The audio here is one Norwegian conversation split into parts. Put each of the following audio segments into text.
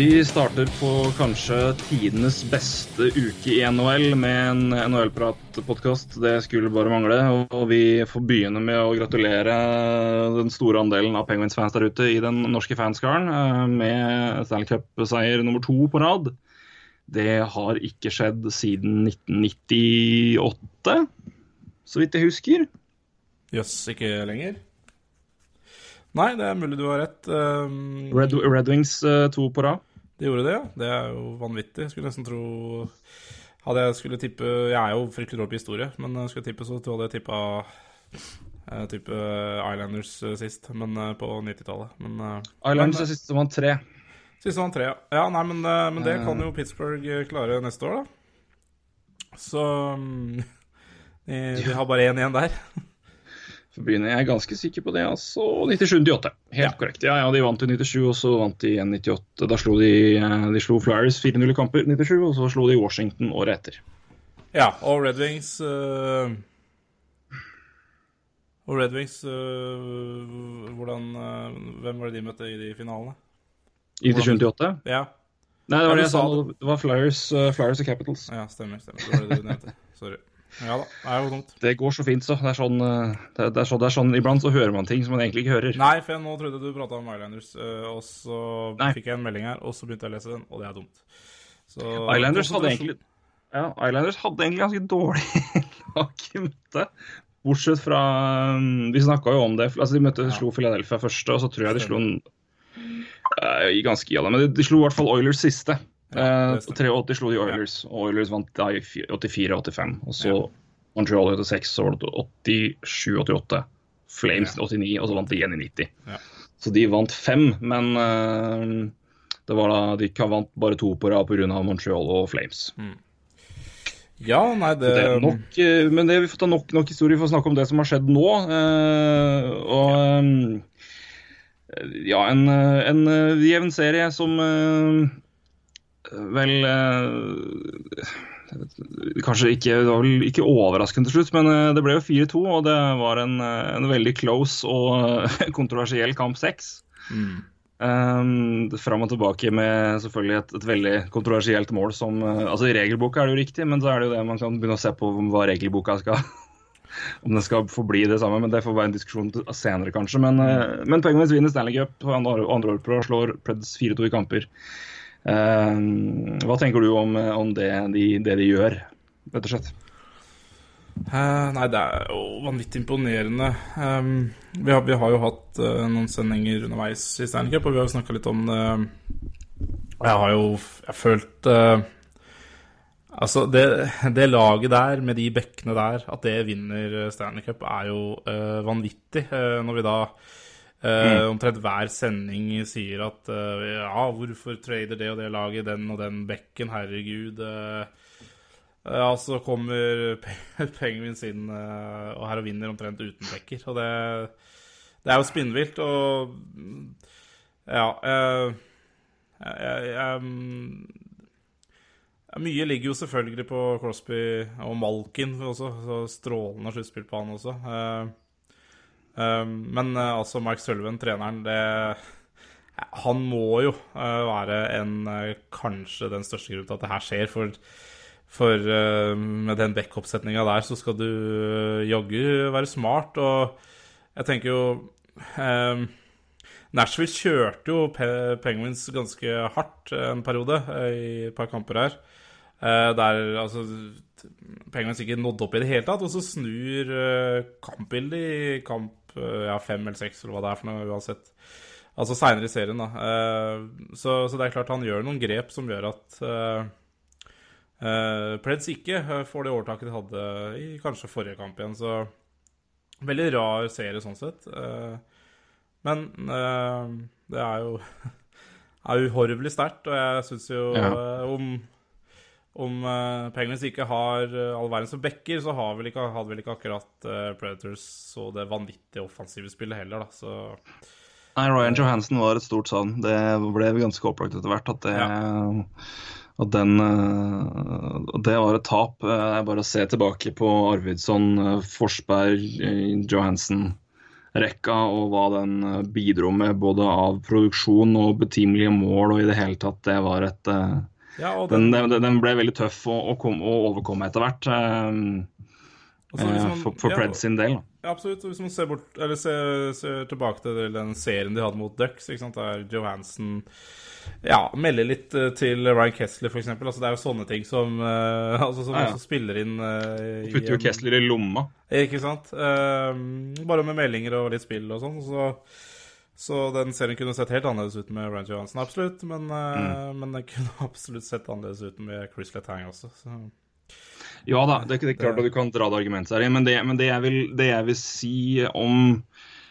Vi starter på kanskje tidenes beste uke i NHL med en NHL-prat-podkast. Det skulle bare mangle. Og vi får begynne med å gratulere den store andelen av Penguins-fans der ute i den norske fanskaren eh, med Stanley Cup-seier nummer to på rad. Det har ikke skjedd siden 1998, så vidt jeg husker. Jøss, ikke lenger? Nei, det er mulig du har rett. Um, Red, Red Wings eh, to på rad. Det gjorde det, ja. Det er jo vanvittig. Jeg skulle nesten tro Hadde jeg skulle tippe Jeg er jo fryktelig dårlig på historie, men jeg skulle tippe, så hadde jeg tippa eh, type Islanders eh, sist, men eh, på 90-tallet. Men eh, Islanders er siste som vant tre. Siste vant tre, ja. ja nei, men, eh, men det kan jo Pittsburgh eh, klare neste år, da. Så mm, de, de har bare én igjen der. Byen jeg er ganske sikker på det, altså. 97-98. Helt Ja. korrekt. Ja, ja, de vant i 97, og så vant de igjen 98. Da slo de, eh, de slo Flyers 4-0 i kamper 97, og så slo de Washington året etter. Ja, og Red Wings uh... Og Red Wings uh... Hvordan uh... Hvem var det de møtte i de finalene? I 97-98? Ja, Nei, det var det jeg sa. det. Var Flyers, Flyers og Capitals. ja stemmer. stemmer. Det var det du nevnte. Sorry. Ja da, det er jo dumt. Det går så fint, så. Det er sånn, eh, det er, det er så, det er sånn Iblant så hører man ting som man egentlig ikke hører. Nei, for jeg nå trodde du prata om Islanders, eh, og så Nei. fikk jeg en melding her, og så begynte jeg å lese den, og det er dumt. Så, Islanders hadde egentlig ja, Islanders hadde egentlig ganske dårlig lag i møte. Bortsett fra Vi snakka jo om det. altså De møtte, slo Philadelphia første, og så tror jeg de slo en uh, ganske i alle, Men de, de slo i hvert fall Oilers siste. Ja, Eh, På 83 slo de Oilers, og Oilers vant da i 84-85. Og så Ja. Montreal i 86, så var det 87-88. Flames Ja. 89, og så vant de igjen i 90. Ja. Så de vant fem, men uh, det var da de kan vant bare to på rad pga. Montreal og Flames. Ja, nei, det, Det nok, eh, men det, vi får ta nok, nok historie for å snakke om det som har skjedd nå. Uh, og um, ja, en, eh, en eh, jevn serie som eh, vel eh, Kanskje ikke, det var vel ikke overraskende til slutt, men eh, det ble jo 4-2. Og det var en, eh, en veldig close og kontroversiell kamp 6. Mm. Um, fram og tilbake med selvfølgelig et, et veldig kontroversielt mål som Altså I regelboka er det jo riktig, men så er det jo det man kan begynne å se på hva regelboka skal Om den skal forbli det samme, men det får være en diskusjon senere, kanskje. Men, men Penguins vinner Stanley Cup på andre, andre år på rad, slår Preds 4-2 i kamper. Um, hva tenker du om, om det, de, det de gjør, rett og slett? Eh, nei, det er jo vanvittig imponerende. Um, vi, har, vi har jo hatt uh, noen sendinger underveis i Stanley Cup, og vi har jo snakka litt om det. Jeg har jo jeg har følt uh, Altså, det, det laget der, med de bekkene der, at det vinner eh, Stanley Cup, er jo uh, vanvittig. Eh, når vi da eh, omtrent hver sending sier at uh, ja, hvorfor trader det og det laget den og den bekken, herregud. Uh, så kommer Pe- Penguins inn uh, og her og vinner omtrent uten bekker. Og det, det er jo spinnvilt, og mm, ja jeg, jeg, mm, Mye ligger jo selvfølgelig på Crosby og Malkin også. Så strålende sluttspill på han også. Eh, eh, men eh, altså, Mike Sullivan, treneren, det Han må jo eh, være en eh, kanskje den største grunnen til at det her skjer. For for med den backup-setninga der, så skal du jaggu være smart. Og jeg tenker jo eh, Nashville kjørte jo Pe Penguins ganske hardt en periode i et par kamper her. Der altså Penguins ikke nådde opp i det hele tatt. Og så snur kampbildet i kamp eh, ja, fem eller seks, eller hva det er for noe, uansett. Altså seinere i serien, da. Eh, så, så det er klart han gjør noen grep som gjør at Uh, Preds ikke får det overtaket de hadde i kanskje forrige kamp igjen. Så veldig rar serie sånn sett. Men Det er jo er uhorvelig sterkt, og jeg syns jo Ja. om om uh, Penguins ikke har uh, all som backer, så har vel ikke, hadde vel ikke akkurat uh, Predators så det vanvittige offensive spillet heller, da. Så Nei, Ryan Johansen var et stort savn. Det ble ganske opplagt etter hvert at det at den, eh, det var et tap. Eh, Det er bare å se tilbake på Arvidsson, eh, Forsberg, eh, Johansen-rekka og hva den eh, bidro med både av produksjon og betimelige mål og i det hele tatt. Det var et eh, ja, Den, den, den, ble veldig tøff å, å, kom, å overkomme etter hvert. eh, og så hvis eh, man- for for ja, Pred sin del. Ja, absolutt. Hvis man ser, bort, eller ser, ser tilbake til den serien de hadde mot Ducks, der Johansen ja, melder litt eh, til Ryan Kessler, f.eks. Altså, det er jo sånne ting som, uh, altså, som Ja, ja. spiller inn uh, Putter jo Kessler i lomma. Ikke sant? Uh, bare med meldinger og litt spill og sånn. Så, så den serien kunne sett helt annerledes ut med Ryan Johansen, absolutt. Men, mm. men den kunne absolutt sett annerledes ut med Chris Letang også. Så. Ja da, det, det er klart at du kan dra det argumentet her i, men, det, men det, jeg vil, det jeg vil si om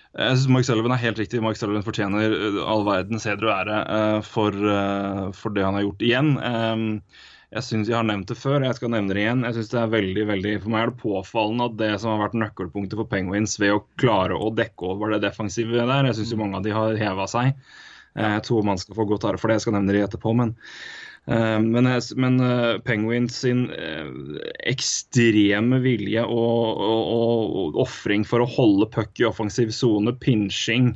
jeg synes Mark Sullivan er helt riktig. Mark Sullivan fortjener eh, all verdens heder og ære eh, for, eh, for det han har gjort igjen. Eh, jeg synes jeg har nevnt det før, jeg skal nevne det igjen. Jeg synes det er veldig, veldig, For meg er det påfallende at det som har vært nøkkelpunktet for Penguins ved å klare å dekke over det defensive der, jeg syns mange av de har heva seg. Eh, Jeg tror man skal få godt ære for det, jeg skal nevne det etterpå. men Eh, Men, men eh, Penguins sin ekstreme vilje og, og, og ofring for å holde puck i offensiv sone, pinching,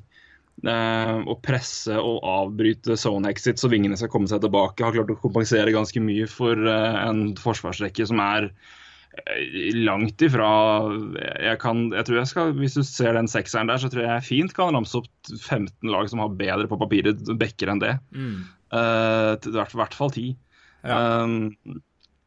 eh, og presse og avbryte zone exit så vingene skal komme seg tilbake, har klart å kompensere ganske mye for eh, en forsvarsrekke som er eh, langt ifra jeg kan, jeg tror jeg skal, Hvis du ser den sekseren der, så tror jeg fint kan ramse opp 15 lag som har bedre på papiret backer enn det. Eh, til hvert, hvert fall 10. Ja. Um,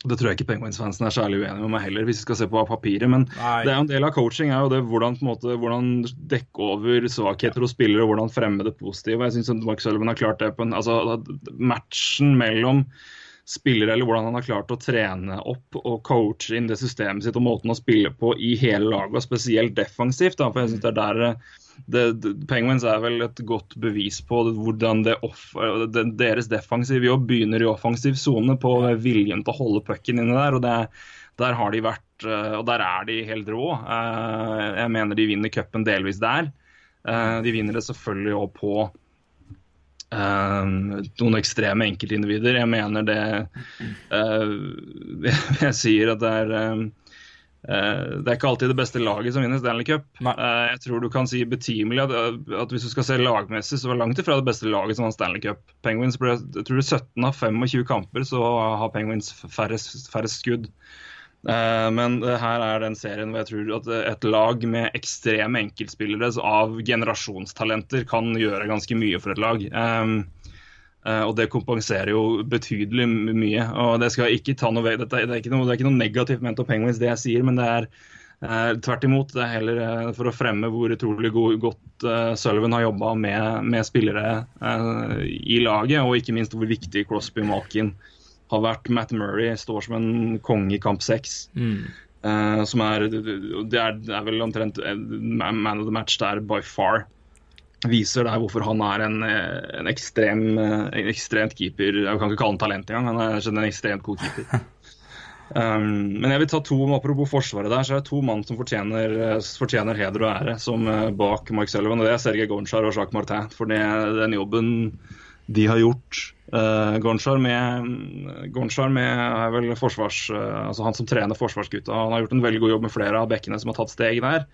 det tror jeg ikke Penguins-fansen er særlig uenig med meg heller, hvis vi skal se på papiret. Men Nei. det er jo en del av coaching er jo det hvordan, måte, hvordan dekke over svakheter hos spillere og hvordan fremme det positive. Jeg syns Mark Sullivan har klart det på en altså, Matchen mellom spillere, eller hvordan han har klart å trene opp og coache inn det systemet sitt og måten å spille på i hele laget, og spesielt defensivt. Da, for jeg synes det er der det, Penguins er vel et godt bevis på hvordan off, det, deres defensive jobb begynner i offensiv sone, på viljen til å holde pucken inne der. og det, Der har de vært, eh, og der er de helt rå. Eh, Jeg mener de vinner cupen delvis der. Eh, De vinner det selvfølgelig òg på eh, noen ekstreme enkeltindivider. Jeg mener det eh, Jeg sier at det er eh, eh, det er ikke alltid det beste laget som vinner Stanley Cup. Nei. Eh, jeg tror du kan si betimelig at, at hvis du skal se lagmessig, så var langt ifra det beste laget som vant Stanley Cup. Penguins ble, jeg tror det er 17 av 25 kamper så har Penguins færrest, færrest skudd. Eh, men her er den serien hvor jeg tror at et lag med ekstreme enkeltspillere av generasjonstalenter kan gjøre ganske mye for et lag. Um, Eh, og det kompenserer jo betydelig mye. og Det skal ikke ta noe vei. Dette, det, er ikke noe, det er ikke noe negativt ment om Penguins, det jeg sier, men det er eh, tvert imot. Det er heller eh, for å fremme hvor utrolig god, godt eh, Sullivan har jobba med, med spillere eh, i laget, og ikke minst hvor viktig Crosby Malkin har vært. Matt Murray står som en konge i kamp seks. Eh, som er det, er det er vel omtrent eh, man of the match der by far viser der hvorfor han er en, eh, en, ekstrem, eh, en ekstremt keeper. Jeg kan ikke kalle han talent engang, han er en ekstremt god keeper. Um, men jeg vil ta to, apropos Forsvaret der, så er det to mann som fortjener, eh, fortjener heder og ære som bak Mark Sullivan. og Det er Sergej Gonchar og Jacques Martin. For det, den jobben de har gjort uh, Gonchar med, Gonchar med er vel forsvars, uh, altså han som trener forsvarsgutta. Han har gjort en veldig god jobb med flere av bekkene som har tatt steg der.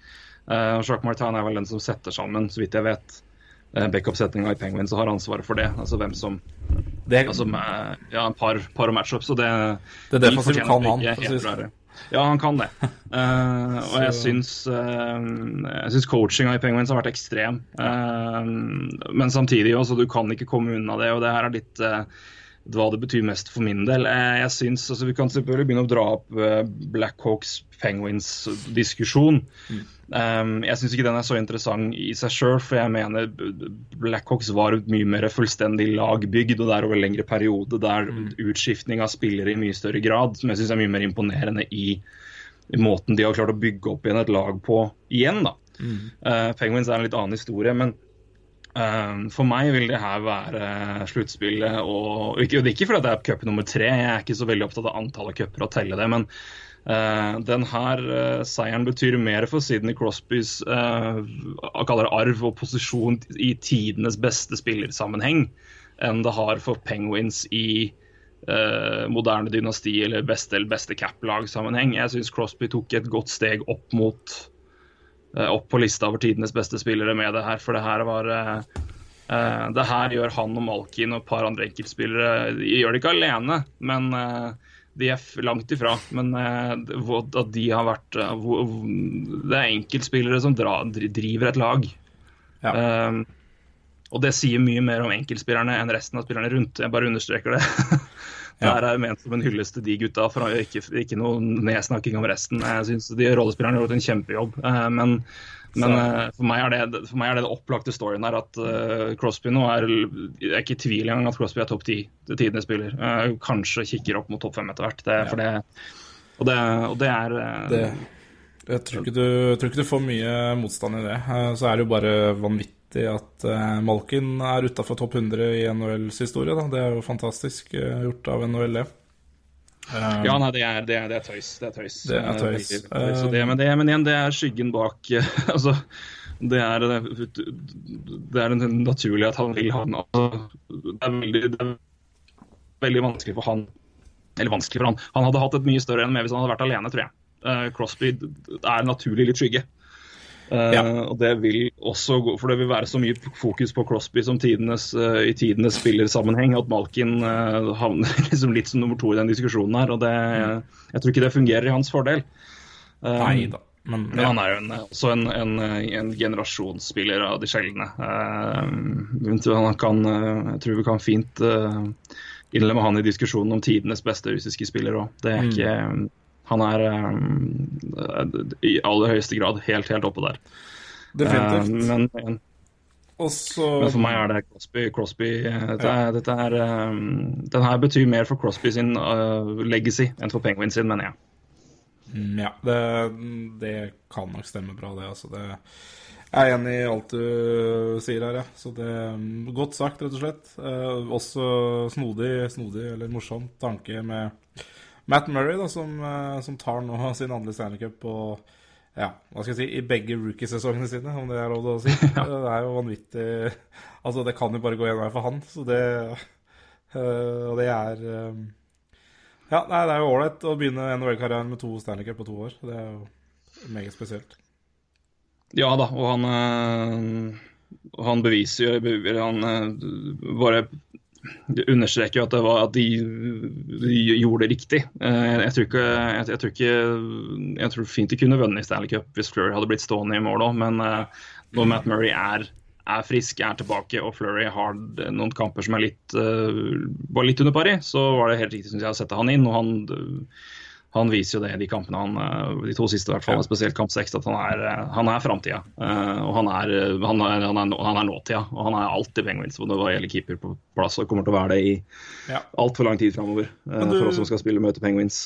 Uh, Jacques Martin er vel den som setter sammen, så vidt jeg vet, uh, backup-setninga i Penguins og har ansvaret for det. Altså hvem som Det, altså, med, ja, en par, par og matchups. Og det, Det er derfor fortjener kan han, for å si det helt sånn. Ja, han kan det. Uh, og jeg syns, uh, coachinga i Penguins har vært ekstrem. Uh, men samtidig også, du kan ikke komme unna det. Og det her er litt eh, hva det betyr mest for min del. Eh, jeg synes, altså, Vi kan selvfølgelig begynne å dra opp eh, Blackhawks Penguins-diskusjon. Um, jeg syns ikke den er så interessant i seg sjøl, for jeg mener Blackhawks var et mye mer fullstendig lagbygd, og det er over lengre periode der utskiftning av spillere i mye større grad, som jeg syns er mye mer imponerende i, i måten de har klart å bygge opp igjen et lag på igjen. da. Uh, Penguins er en litt annen historie, men for meg vil det her være sluttspillet. Og, og ikke, fordi det er cup nummer tre, jeg er ikke så veldig opptatt av antallet cuper og telle det. Men uh, den uh, seieren betyr mer for Sidney Crosbys uh, arv og posisjon i tidenes beste spillersammenheng enn det har for Penguins i moderne dynasti eller beste beste cap-lag-sammenheng. Jeg syns Crosby tok et godt steg opp mot Eh, opp på lista over tidenes beste spillere med det her. For det her var uh, Det her gjør han og Malkin og et par andre enkeltspillere De gjør det ikke alene, men uh, de er langt ifra. Men uh, at de har vært Det er enkeltspillere som dra, driver et lag. Ja. og det sier mye mer om enkeltspillerne enn resten av spillerne rundt. Jeg bare understreker det. Det her er ment som en hyllest til de gutta, for ikke, ikke noe nedsnakking om resten. Jeg syns de rollespillerne har gjort en kjempejobb. Eh, men, men eh, for, meg er det, for meg er det det opplagte storyen her at uh, Crosby nå er Jeg er ikke i tvil engang at Crosby er topp ti til tidenes spiller. Kanskje kikker opp mot topp fem etter hvert. Det, ja. det, og, det, og det er det, jeg, tror du, jeg, tror ikke du, får mye motstand i det. Så er det jo bare vanvittig vanvittig at uh, Malkin er utafor topp 100 i NHLs historie. Da. Det er jo fantastisk uh, gjort av NHL, det. Um, ja, nei, det er, det, er, det er, tøys. Det er tøys. Det er tøys. tøys. Um, men, men, igjen, det er skyggen bak altså, det er, det er naturlig at han vil ha den. Altså, det, er veldig, det er veldig vanskelig for han Eller vanskelig for han. Han hadde hatt et mye større enn med hvis han hadde vært alene, tror jeg. Uh, Crosby er naturlig litt skygge. Ja. Uh, og det vil også gå, for det vil være så mye fokus på Crosby som tidenes, uh, i tidenes spillersammenheng at Malkin uh, havner liksom litt som nummer to i den diskusjonen her. og det, mm. Jeg tror ikke det fungerer i hans fordel. Nei da. Men, men, han er jo en, også en, en, en, generasjonsspiller av de sjeldne. han kan, jeg tror vi kan fint innlemme han i diskusjonen om tidenes beste russiske spiller òg. Det er mm. Han er um, i aller høyeste grad helt, helt oppe der. Definitivt. Uh, men, men, Også... men, for meg er det Crosby. Crosby dette, ja. dette er, den her betyr mer for Crosby sin uh, legacy enn for Penguin sin, mener jeg. Mm, ja, det, det, kan nok stemme bra, det. Altså, det jeg er enig i alt du sier her, ja. Så det er Godt sagt, rett og slett. Eh, også snodig, snodig eller morsom tanke med Matt Murray, da, som, eh, som tar nå sin andre Stanley Cup på ja, hva skal jeg si, i begge rookiesesongene sine, om det er lov til å si. Det er jo vanvittig Altså, det kan jo bare gå én vei for han, så det øh, Og det er øh, Ja, nei, det er jo ålreit å begynne NHL-karrieren med to Stanley Cup på to år. Det er jo meget spesielt. Ja da, og han han beviser jo Han bare det understreker jo at, var, at de, de, gjorde det riktig. Jeg, jeg tror, ikke, jeg, jeg, tror ikke, jeg tror fint de kunne vunnet Stanley Cup hvis Flurry hadde blitt stående i mål òg, men eh, når Matt Murray er, er, frisk, er tilbake og Flurry har noen kamper som er litt, uh, var litt under pari, så var det helt riktig synes jeg, å sette han inn. og han han viser jo det i de kampene han, eh, de to siste, i hvert fall, spesielt kamp seks, at han er, eh, han er framtida. Uh, og han er, han, er, han, er, han nåtida. Og han er alltid Penguins når det gjelder keeper på plass, og kommer til å være det i ja. altfor lang tid framover. Du... For oss som skal spille møte Penguins.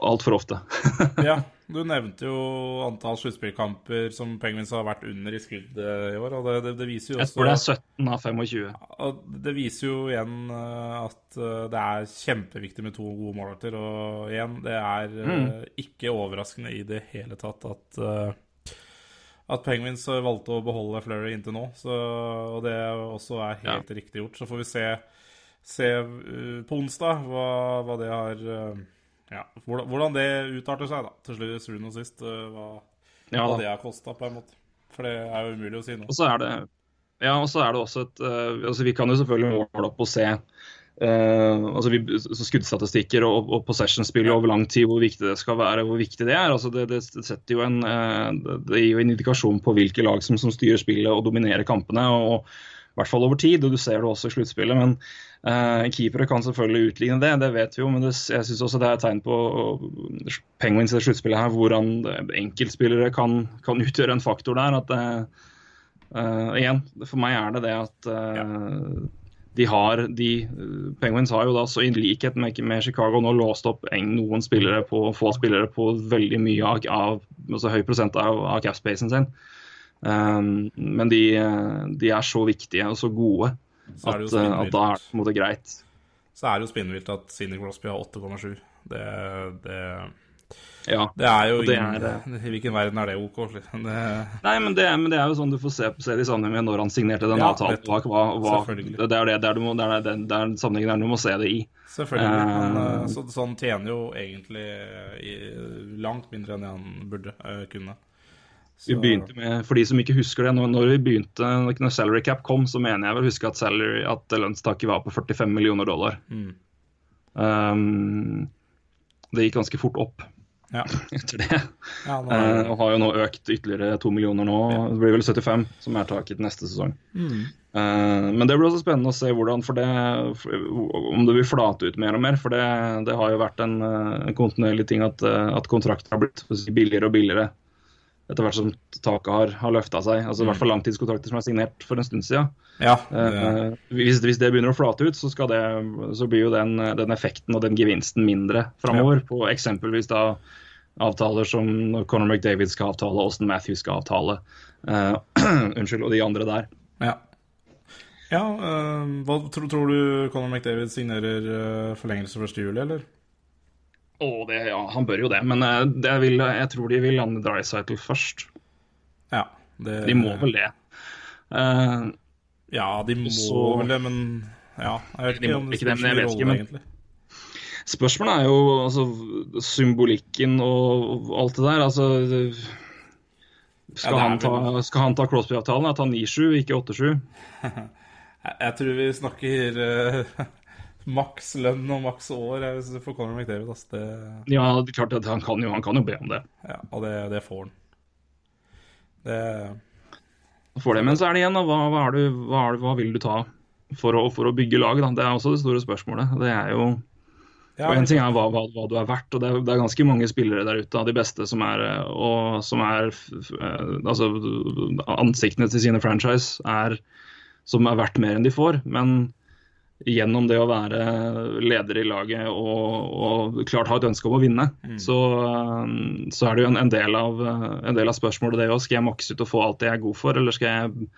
Altfor ofte. ja, du nevnte jo antall sluttspillkamper som Penguins har vært under i skudd i år. og det, det, det viser jo også... Jeg tror det er 17 av 25. Det viser jo igjen eh, at eh, det er kjempeviktig med to gode målvakter. Og igjen, det er eh, mm. ikke overraskende i det hele tatt at at Penguins valgte å beholde Flurry inntil nå. Så, og det også er helt ja. riktig gjort. Så får vi se, se på onsdag hva, hva det har ja, hvordan det utarter seg, da, til slutt, og sist. Eh, hva, ja, hva det har kosta, på en måte. For det er jo umulig å si nå. Og så er det, ja, og så er det også et uh, altså Vi kan jo selvfølgelig måle opp og se uh, altså vi, skuddstatistikker og, og possession-spill over lang tid, hvor viktig det skal være, hvor viktig det er. altså Det, det, setter jo en, uh, det gir jo en indikasjon på hvilke lag som, som styrer spillet og dominerer kampene. og, og i hvert fall over tid, og du ser det også i sluttspillet. Men uh, keepere kan selvfølgelig utligne det, det vet vi jo. Men det, jeg syns også det er et tegn på uh, Penguins i sluttspillet her, hvordan enkeltspillere kan, kan, utgjøre en faktor der. at uh, Igjen, for meg er det det at de har, de, Penguins har jo da, så i likhet med, med, Chicago nå låst opp noen spillere på, få spillere på veldig mye av, av altså høy prosent av, av cap-spacen sin. Um, men de, de, er så viktige og så gode Så at, uh, spinnvilt. at da er det på en måte greit. Så er det jo spinnvilt at Sidney Crosby har 8,7. Det, det, Ja. det er jo det ingen, er, I hvilken verden er det OK? liksom? Det, Nei, men det, men det er jo sånn du får se, se det i sammenheng med når han signerte den Ja, avtalen. Hva, hva, det er det, det er, du må, det er det, det er sammenhengen der du må se det i. selvfølgelig. Men, Eh, eh, så, sånn tjener jo egentlig i, langt mindre enn han burde uh, kunne. Vi begynte med, For de som ikke husker det, når, når vi begynte, når salary cap kom, så mener jeg vel huske at, salary, at lønnstaket var på 45 millioner dollar. Mm. Um, det gikk ganske fort opp Ja. etter det. Ja, nå er og har jo nå økt ytterligere to millioner nå. Det blir vel 75 som er taket neste sesong. Mm. Uh, men det blir også spennende å se hvordan, for det, om det vil flate ut mer og mer. For det, det har jo vært en, eh, en kontinuerlig ting at, at kontrakter har blitt billigere og billigere etter hvert som taket har, har løfta seg. Altså I hvert fall langtidskontrakter som er signert for en stund siden. ja, Eh, hvis, hvis det begynner å flate ut, så, det, så blir jo den, den effekten og den gevinsten mindre framover. På eksempelvis da avtaler som Conor McDavid skal avtale, Austin Matthews skal avtale. eh, unnskyld, og de andre der. ja. ja øh, hva tror, tror du Conor McDavid signerer øh, forlengelse 1. juli, eller? Å, det, ja, han bør jo det, men eh, det vil, jeg tror de vil lande Drycytle først. Ja. Det, De må vel det. Uh, Ja, de må Så- vel det, men ja. Jeg vet De ikke må om det spiller vet rolle, men- egentlig. spørsmålet er jo altså, symbolikken og alt det der. Altså skal, Ja, det er han ta, skal han ta Crosby-avtalen? Han 9-7, ikke 8-7? Jeg, tror vi snakker uh, maks lønn og maks år for Conor McDavid. Altså Det, Ja, det er klart at han kan jo, han kan jo be om det. ja, og det, det får han. Det får det. Men så er det igjen, da, hva, hva, du, hva, hva vil du ta for å, for å bygge lag? Da? Det er også det store spørsmålet. Det er jo ja, Og En ting er hva, hva, hva du er verdt, og det er, det er ganske mange spillere der ute av de beste som er, og, som er eh, altså, Ansiktene til sine franchise er som er verdt mer enn de får. Men gjennom det å være leder i laget og, og klart ha et ønske om å vinne, så, eh, så er det jo en, en, del av, eh, en del av spørsmålet det òg. Skal jeg makse ut og få alt det jeg er god for, eller skal jeg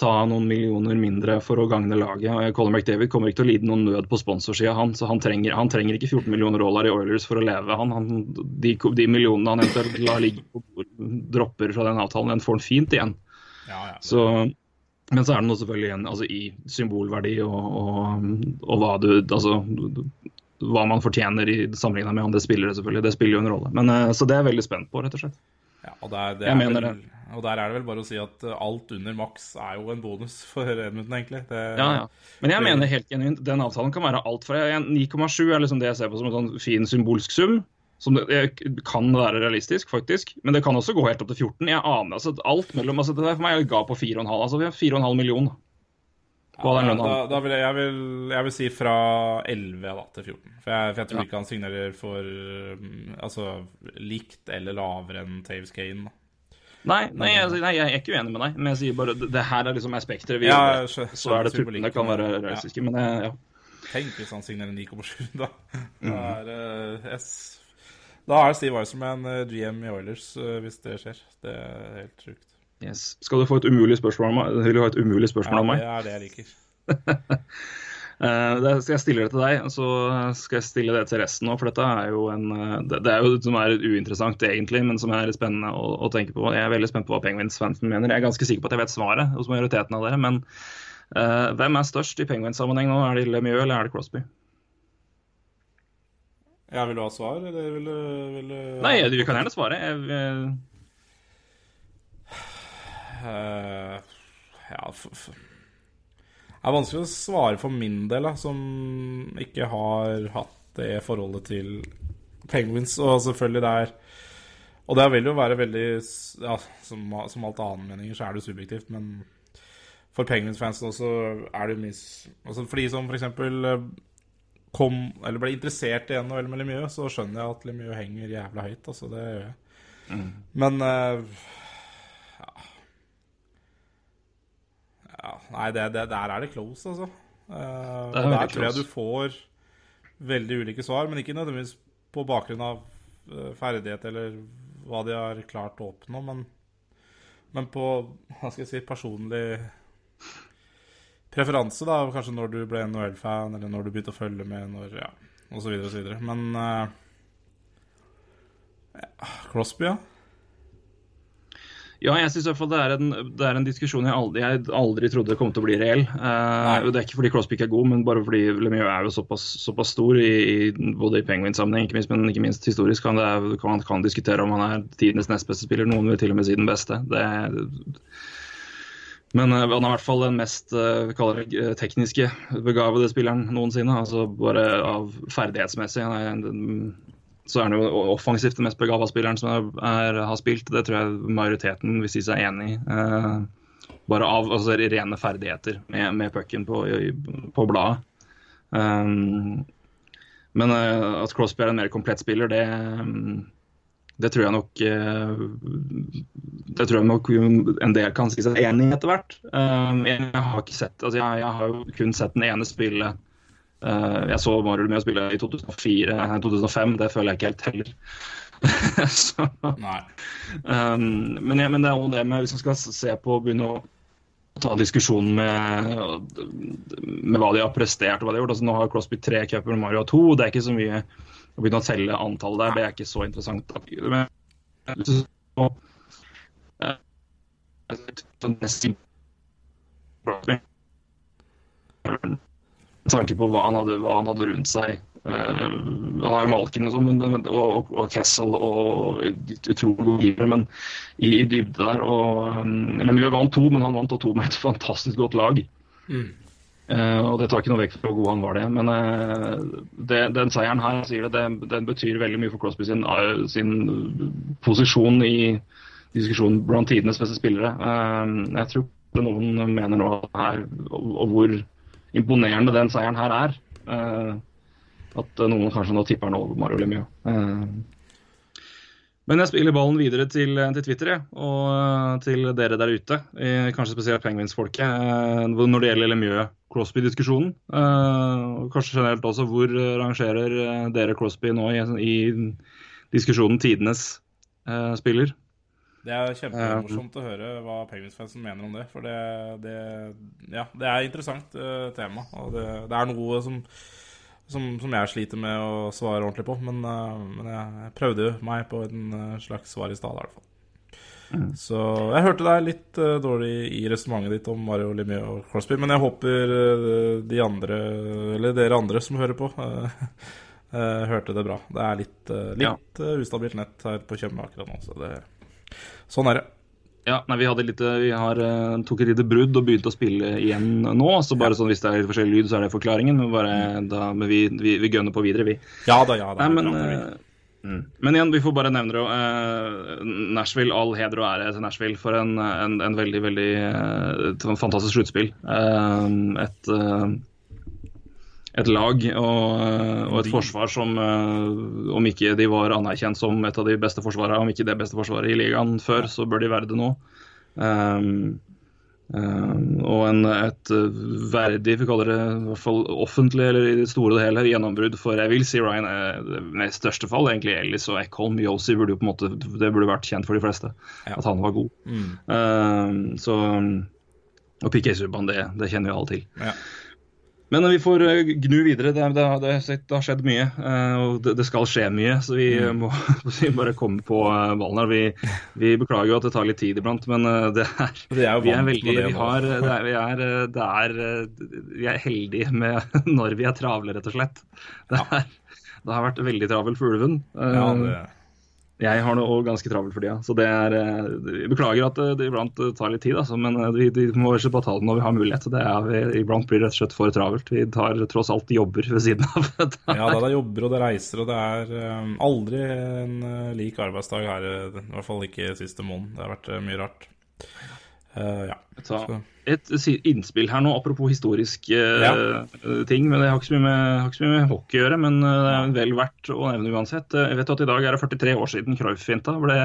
ta noen millioner mindre for å gagne laget. Colin McDavid kommer ikke til å lide noen nød på sponsorsida, han. Så han trenger, han trenger ikke 14 millioner dollar i Oilers for å leve. Han, han, de, de millionene han eventuelt lar ligge på dropper fra den avtalen, den får han fint igjen. ja, ja. Så, men så er det noe selvfølgelig igjen altså, i symbolverdi og, og, og hva du Altså hva man fortjener i sammenligna med andre spillere, selvfølgelig. Det spiller jo en rolle. Men, eh, så det er jeg veldig spent på, rett og slett. Ja, og, der, det Jeg er mener vel, og der er det vel bare å si at alt under maks er jo en bonus for Edmundton, egentlig. Det, Ja, ja. Men jeg mener helt genuint, den avtalen kan være alt fra 9,7 er liksom det jeg ser på som en sånn fin symbolsk sum. Som det, det kan være realistisk, faktisk. Men det kan også gå helt opp til 14. Jeg aner altså alt mellom altså Det der for meg er ga på 4,5. Altså vi har 4,5 millioner. Hva er den lønna? da, da vil jeg, jeg, vil, jeg vil si fra 11 da, til 14. For jeg, for jeg tror Ja. ikke han signerer for um, altså, likt eller lavere enn Taves Kane. da. Nei, nei, jeg, nei, jeg er ikke uenig med deg, men jeg sier bare det, det her er liksom er spekteret Ja. Så er det tullene kan være realistiske, ja. men eh, ja. Tenk hvis han signerer 9,7, da. Mm. Da er, eh, yes. Da er Steve Eiserman uh, GM i Oilers, eh, hvis det skjer. Det er helt sjukt. Yes. Skal du få et umulig spørsmål av meg? Vil du ha et umulig spørsmål Ja, av meg? det er det jeg liker. Eh, det skal jeg stille det til deg, så skal jeg stille det til resten òg. For dette er jo en eh, det, det er jo som er uinteressant egentlig, men som er spennende å, å tenke på. Jeg er veldig spent på hva Penguins-fansen mener. Jeg er ganske sikker på at jeg vet svaret hos majoriteten av dere. Men uh, hvem er størst i Penguins-sammenheng nå? Er det Lemieux eller er det Crosby? Ja, vil du ha svar, eller vil du, vil du Nei, du kan gjerne svare. Jeg, vil... Eh, ja Det er vanskelig å svare for min del, da, som ikke har hatt det forholdet til Penguins. Og selvfølgelig det er Og det vil jo være veldig Ja, som, som alt annet meninger, så er det subjektivt, men for Penguins-fansen også er det mye altså For de som f.eks. kom Eller ble interessert i NHL med Lemieux, så skjønner jeg at Lemieux henger jævla høyt. Altså, det gjør jeg. Men uh, Ja, nei, det, det, der er det close, altså. Det og der tror jeg du får veldig ulike svar, men ikke nødvendigvis på bakgrunn av eh, ferdighet eller hva de har klart å oppnå, men Men på hva skal jeg si, personlig preferanse, da, kanskje når du ble NHL-fan, eller når du begynte å følge med, når, ja, så videre. Men uh, Crosby, ja. Ja, jeg syns det er, en, det er en diskusjon jeg aldri, jeg aldri trodde kom til å bli reell. Uh, det er ikke fordi Crosby ikke er god, men bare fordi Lemieux er jo såpass, såpass stor, i, i, både i penguinsammenheng, men ikke minst historisk. Kan det, kan, kan diskutere om han er tidenes nest beste spiller. Noen vil til og med si den beste. Det, men uh, han er i hvert fall den mest uh, det, tekniske begavede spilleren noensinne. altså Bare av ferdighetsmessig. Han er så er han jo offensivt den mest begava spilleren som er, er, har spilt. Det tror jeg majoriteten vil si seg enig i. Eh, bare av altså, rene ferdigheter med, med pucken på, på bladet. Um, men uh, at Crosby er en mer komplett spiller, det, det tror jeg nok uh, Det tror jeg nok en del kan si seg enig i etter hvert. Um, jeg har ikke sett altså jeg, jeg har jo kun sett den ene spille Uh, jeg så Mario å spille i 2004, 2005, det føler jeg ikke helt heller. så, men, ja, men, det er jo det med hvis man skal se på og begynne å ta diskusjonen med, med hva de har prestert og hva de har gjort. Altså, nå har Crosby tre cuper Mario har to. Det er ikke så mye å begynne å telle antallet der. Det er ikke så interessant. Men, så, uh, tanke på hva han hadde, hva han hadde rundt seg. Uh, han har jo Malkin og, sånn, og, og, Kessel og utrolig gode givere, men i, i dybde der. Og, um, men vi vant to, men han vant to med et fantastisk godt lag. Mm. Uh, og Det tar ikke noe vekk fra hvor god han var det. Men uh, det, den seieren her sier det, det, den betyr veldig mye for Crosby sin, uh, sin posisjon i diskusjonen blant tidenes beste spillere. jeg tror noen mener nå her, og, og hvor imponerende den seieren her er. At noen kanskje nå tipper den over Mario Lemieux. Men jeg spiller ballen videre til, til Twitter jeg, og uh, til dere der ute. kanskje spesielt Penguins-folket. når det gjelder Lemieux-Crosby-diskusjonen. kanskje generelt også, hvor rangerer dere Crosby nå i, i diskusjonen tidenes spiller? Det er kjempemorsomt å høre hva Penguins-fansen mener om det. For det, det, ja, det er et interessant uh, tema. Og det, det, er noe som, som, som, jeg sliter med å svare ordentlig på. Men, uh, men jeg prøvde meg på en uh, slags svar i stad, i hvert fall. Mm. Så jeg hørte deg litt dårlig i resonnementet ditt om Mario Lemieux og Crosby. Men jeg håper de andre, eller dere andre som hører på, hørte det bra. Det er litt, litt ja. ustabilt nett her på Tjøme akkurat nå. Så det Sånn er det. Ja, nei, vi, hadde litt, vi har, uh, tok et lite brudd og begynte å spille igjen nå. så bare ja. sånn Hvis det er litt forskjellig lyd, så er det forklaringen. Men, bare, da, men vi, vi, vi gønner på videre, vi. Ja da, ja da. Nei, men, uh, mm. men igjen, vi får bare nevne det. Uh, Nashville, all heder og ære til Nashville for en, en, en veldig, veldig uh, fantastisk sluttspill. et et lag og, og, et forsvar som, uh, om ikke de var anerkjent som et av de beste forsvarene, om ikke det beste forsvaret i ligaen før, så bør de være det nå. Um, um, og en, et verdig, vi kaller det i hvert fall offentlig, eller i det store og hele, gjennombrudd for jeg vil si Ryan er med største fall egentlig Ellis og Eckholm. Yosi burde jo på en måte, det burde vært kjent for de fleste, ja. at han var god. Mm. Um, så, og PK Subban, det, det kjenner jo alle til. Ja. Men vi får eh, gnu videre. Det, det, det, det har skjedd mye, eh, og det, skal skje mye. Så vi mm. må bare komme på eh, ballen her. Vi, vi, beklager jo at det tar litt tid iblant, men det er, det er vi er veldig vi, har, er, vi, er, er, vi er heldige med når vi er travle, rett og slett. Det, er, det har vært veldig travelt for ulven. Ja, det jeg har noe ganske travelt for tida, så det er eh, beklager at det iblant tar litt tid, altså, men eh, vi, vi må ikke bare ta det når vi har mulighet. Det er, vi, iblant blir det rett og slett for travelt. Vi tar tross alt jobber ved siden av. ja, det er jobber og det reiser, og det er um, aldri en uh, lik arbeidsdag her. I hvert fall ikke siste måned. Det har vært uh, mye rart. Uh, ja. Ta et innspill her nå, apropos historisk uh, ja. ting. men Det har ikke så mye med, ikke så mye med hockey å gjøre, men uh, det er vel verdt å nevne uansett. Uh, jeg vet at I dag er det 43 år siden Cruyff-finta ble,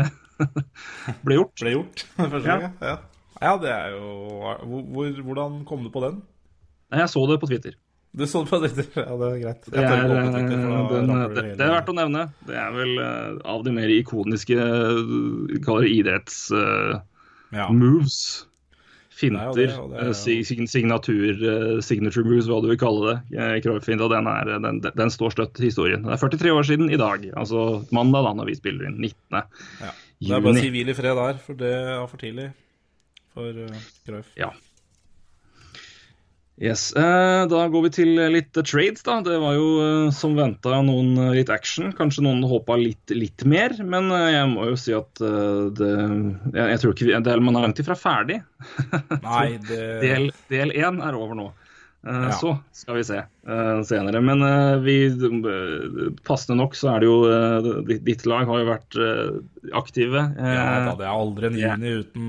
ble, gjort. Ble gjort, første ja. gang, ja. ja. det er jo hvor, Hvordan kom du på den? Jeg så det på Twitter. Du så det på Twitter? Ja, det er greit. Det er, den, det, det, er verdt å nevne. Det er vel av de mer ikoniske idretts... Uh, Ja. moves. Er Finter. det, det eh, si- sign- Signatur, eh, signature moves, hva du vil kalle det. eh, Cruyff-finta, den, er- den, den står støtt i historien. Det er 43 år siden i dag. Altså mandag, da, når vi spiller inn. 19. Ja. Det er bare å si juni. hvil i fred der, for det er for tidlig for uh, Cruyff. Ja. Yes, eh, Da går vi til litt eh, trades. da. Det var jo eh, som venta noen eh, litt action. Kanskje noen håpa litt, litt mer, men eh, jeg må jo si at eh, det jeg, jeg tror ikke det, Man er langt ifra ferdig. Nei, det Del, del én er over nå. Eh, Ja. Så skal vi se uh, senere. Men uh, vi, passende nok så er det jo uh, ditt, ditt lag har jo vært aktive. ja, da, det er aldri en juni yeah. uten,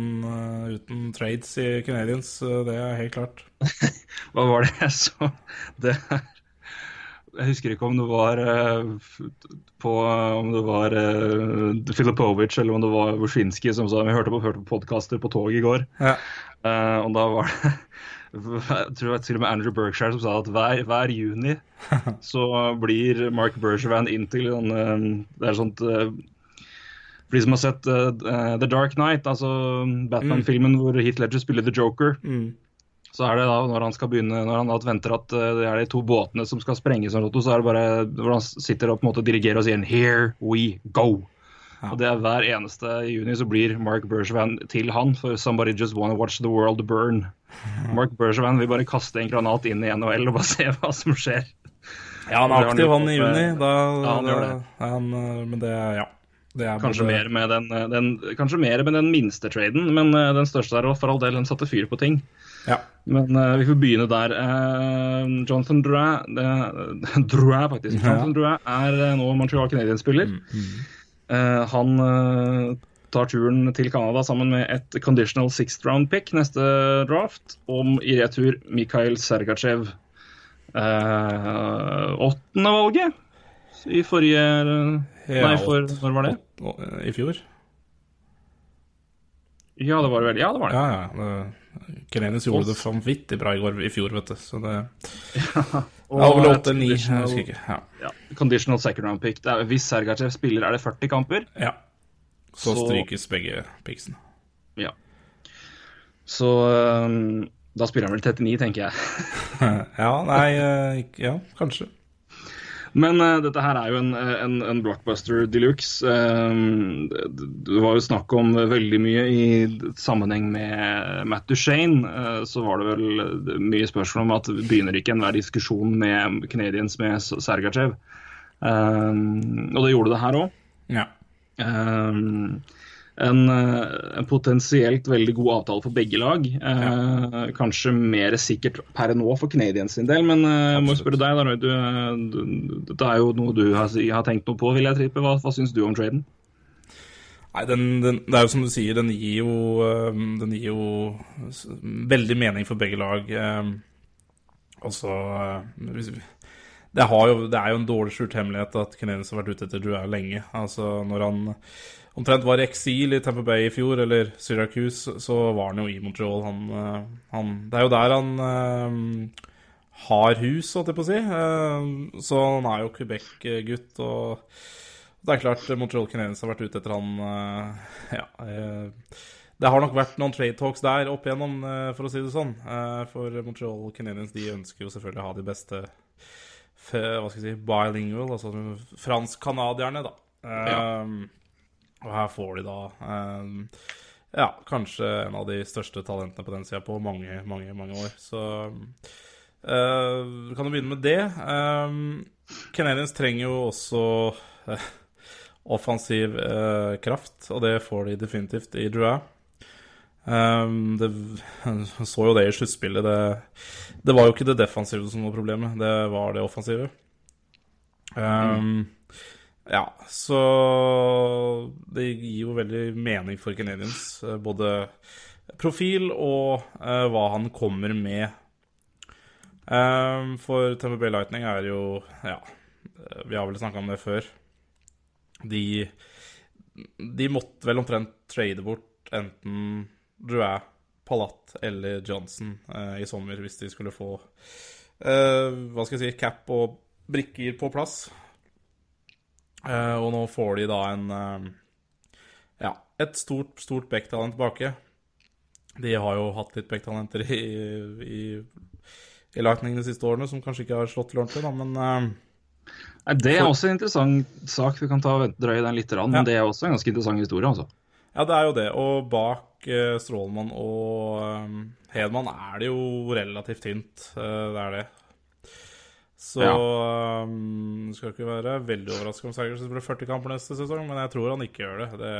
uten trades i Canadians, uh, det er helt klart. Hva var det jeg så? Det Jeg husker ikke om det var på Om det var Filipovic eller om det var Wuszinski som sa Vi hørte på, hørte på podkaster på toget i går, Ja. og da var det jeg tror til og med Andrew Berkshire som sa at hver, hver juni så blir Mark Bergevin inn til sånn eh, Det er sånt eh, For de som har sett eh, The Dark Knight, altså Batman-filmen hvor Heath Ledger spiller The Joker, Mm. så er det da når han skal begynne, når han venter at det er de to båtene som skal sprenges, så er det bare hvor han sitter og på en måte dirigerer og sier 'Here we go'. Ja. Og det er Hver eneste juni så blir Mark Bergevin til han, for 'somebody just wanna watch the world burn'. Mark Bergevin vil bare kaste en granat inn i NHL og bare se hva som skjer. Ja, han er aktiv, han i juni. eh, Da, ja, han gjør det. han, uh, men det Ja. Det er Kanskje både- mer med den, eh, den, kanskje mer med den minste traden, men eh, den største der, òg, for all del, den satte fyr på ting. Ja. Men uh, vi får begynne der. Uh, Jonathan Drouin, uh, Drouin faktisk. Ja. Drouin er eh, nå Montreal Canadiens-spiller. Eh, han eh, tar turen til Canada sammen med et conditional sixth round pick neste draft, om i retur Mikhail Sergachev. Eh, åttende valget i forrige Nei, for når var det? I fjor? Ja, det var det vel. Ja, det var det. Ja, ja. det- Canadiens gjorde det vanvittig bra i, går, i fjor, vet du. Så det Og Ja, vel et åtte, ni, jeg husker ikke. Ja. Ja, conditional second round pick. Det er, hvis Sergachev spiller, er det 40 kamper. ja. Så, Så- strykes begge picksene. Ja. Så um, da spiller han vel 39, tenker jeg. Ja, nei eh, Ja, kanskje. Men uh, dette her er jo en, en, en blockbuster de luxe. Øhm, det, det var jo snakk om veldig mye i sammenheng med Matt Duchene. Uh, så var det vel mye spørsmål om at begynner ikke enhver diskusjon med Canadians med Sergachev. Um, og det gjorde det her òg. Ja. Um, en, eh, en potensielt veldig god avtale for begge lag. Eh, Kanskje mer sikkert per nå for Canadiens sin del, men eh, jeg må jo spørre deg, da, Du, eh, du, dette er jo noe du har, har tenkt noe på, vil jeg trippe. Hva, hva syns du om traden? Nei, den, den, det er jo som du sier, den gir jo, den gir jo veldig mening for begge lag. Altså det, har jo, det er jo en dårlig skjult hemmelighet at Canadiens har vært ute etter Drew lenge. Altså Når han omtrent var i eksil i Tampa Bay i fjor, eller Syracuse, så var han jo i Montreal. Han, øh, han, det er jo der han uh, har hus, holdt jeg på å si. Uh, så han er jo Quebec-gutt. og det er klart Montreal Canadiens har vært ute etter han uh, Ja. eh, det har nok vært noen trade talks der opp igjennom, eh, for å si det sånn. Eh, For Montreal Canadiens de ønsker jo selvfølgelig å ha de beste hva skal jeg si, bilingual, altså fransk-canadierne, da. Eh, Og her får de da eh, ja, kanskje en av de største talentene på den sida på mange, mange, mange år. Så eh, kan jo begynne med det. Eh, Canadiens trenger jo også eh, offensiv eh, kraft, og det får de definitivt i Drouin. Um, det, så jo det i sluttspillet. Det, det var jo ikke det defensive som var problemet, det var det offensive. Um, Ja, så det gir jo veldig mening for Canadiens. eh, Både profil og uh, hva han kommer med. Um, for Tamper Bay Lightning er jo Ja, vi har vel snakka om det før. De, de måtte vel omtrent trade bort enten Drouin, Palat eller Johnson uh, i sommer hvis de skulle få uh, Hva skal jeg si cap og brikker på plass. Eh, og nå får de da en eh, Ja, et stort, stort backtalent tilbake. De har jo hatt litt backtalenter i, i, i Lightning de siste årene som kanskje ikke har slått til ordentlig, da, men eh, Det er også en interessant sak. Vi kan ta drøye den litt, men Ja. det er også en ganske interessant historie. altså. Ja, det er jo det. Og bak Strålmann og Hedman er det jo relativt tynt. det er det. Så Ja. um, skal ikke være veldig overraska om Saggers blir 40 kamper neste sesong, men jeg tror han ikke gjør det. Det,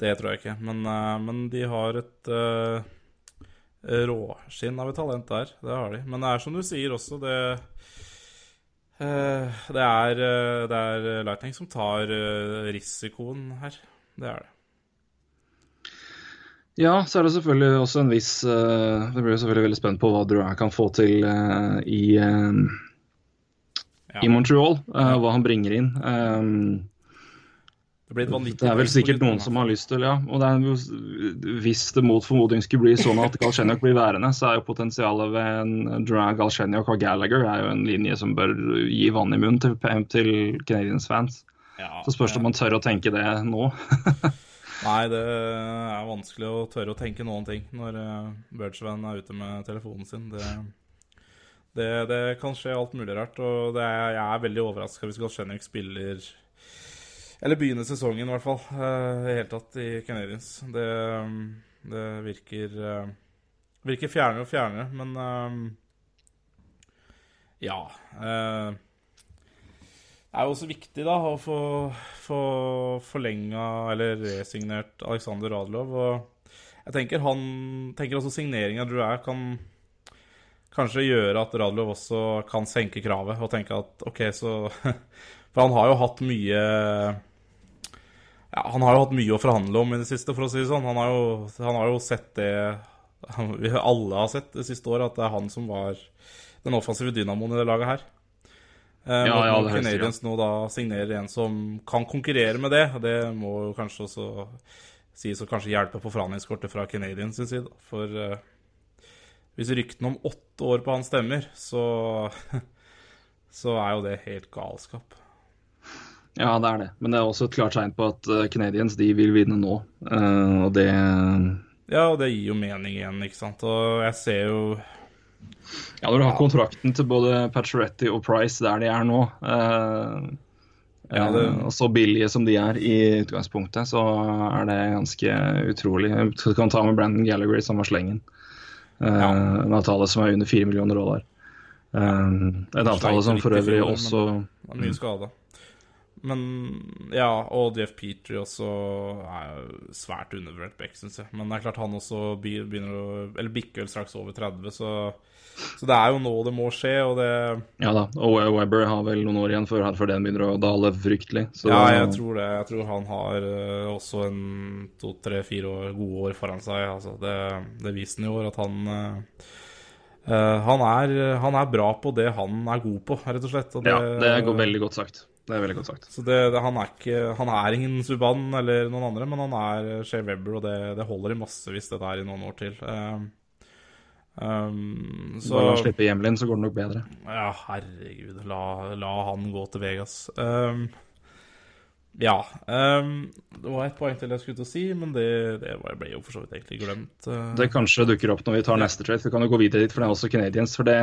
det tror jeg ikke. Men, uh, men de har et uh, råskinn av et talent der. Det har de. Men det er som du sier også, det uh, det er, eh, det er Lightning som tar eh, risikoen her. Det er det. Ja, så er det selvfølgelig også en viss uh, Det blir selvfølgelig veldig spent på hva Drouin kan få til uh, i, uh, Ja. i Montreal. Uh, Hva han bringer inn. Um, Det Det er vel sikkert noen som har lyst til, ja. Og det er hvis det mot formodning skulle bli sånn at Galchenyuk blir værende, så er jo potensialet ved en drag Galchenyuk og Gallagher er jo en linje som bør gi vann i munnen til, til Canadiens-fans. Ja, Så spørs det om man tør å tenke det nå. Nei, det er vanskelig å tørre å tenke noen ting når Birdsven Birchvan er ute med telefonen sin. Det, det, det kan skje alt mulig rart. Og er, jeg er veldig overraska hvis Galchenyuk spiller Eller begynner sesongen, i hvert fall. eh, I hele tatt i Canadiens. Det, det virker uh, Virker fjernere og fjernere, men eh, Ja. eh, er jo også viktig da å få, få forlenga eller resignert Alexander Radlov. Og jeg tenker han tenker også signeringen av er kan kanskje gjøre at Radlov også kan senke kravet og tenke at OK, så For han har jo hatt mye ja, Han har jo hatt mye å forhandle om i det siste, for å si det sånn. Han har jo, han har jo sett det alle har sett det siste året, at det er han som var den offensive dynamoen i det laget her. Eh, Ja, ja, det Canadiens nå da signerer en som kan konkurrere med det, det må jo kanskje også sies å kanskje hjelpe på forhandlingskortet fra Canadiens sin side. For uh, hvis ryktene om åtte år på han stemmer, så, så er jo det helt galskap. Ja, det er det. Men det er også et klart tegn på at uh, Canadiens de vil vinne nå. Uh, og det Ja, og det gir jo mening igjen, ikke sant. Og jeg ser jo Ja, når du har kontrakten til både Pacioretty og Price der de er nå, eh, Ja, det- eh, og så billige som de er i utgangspunktet, så er det ganske utrolig. Du kan ta med Brandon Gallagher i samme slengen. Eh, Ja. En avtale som er under fire millioner dollar. Eh, en avtale som for øvrig fjor, også men det er mye skada. Men ja, og Jeff Petrie også er jo svært undervurdert back, syns jeg. Men det er klart han også begynner å Eller bikker vel straks over 30, så, så det er jo nå det må skje, og det Ja da. Og Weber har vel noen år igjen før, den begynner å dale fryktelig. Så, Ja, jeg tror det. Jeg tror han har eh, også en to, tre, fire år, gode år foran seg. Altså, det, det viste han i år, at han eh, han, er, han er bra på det han er god på, rett og slett. Og ja, det går veldig godt sagt. Det er veldig godt sagt. Så det, det, han, er ikke, han er ingen Subhaan eller noen andre, men han er Shea Webber, og det, det holder i massevis, det der, i noen år til. Um, um, så Bare slippe Hjemlin, så går det nok bedre. Ja, herregud, la, la han gå til Vegas. Um, ja. Um, det var et poeng til jeg skulle til å si, men det, det ble jo for så vidt egentlig glemt. Uh, Det kanskje dukker opp når vi tar neste trade. Vi kan jo gå videre dit, for det er også Canadiens. For det,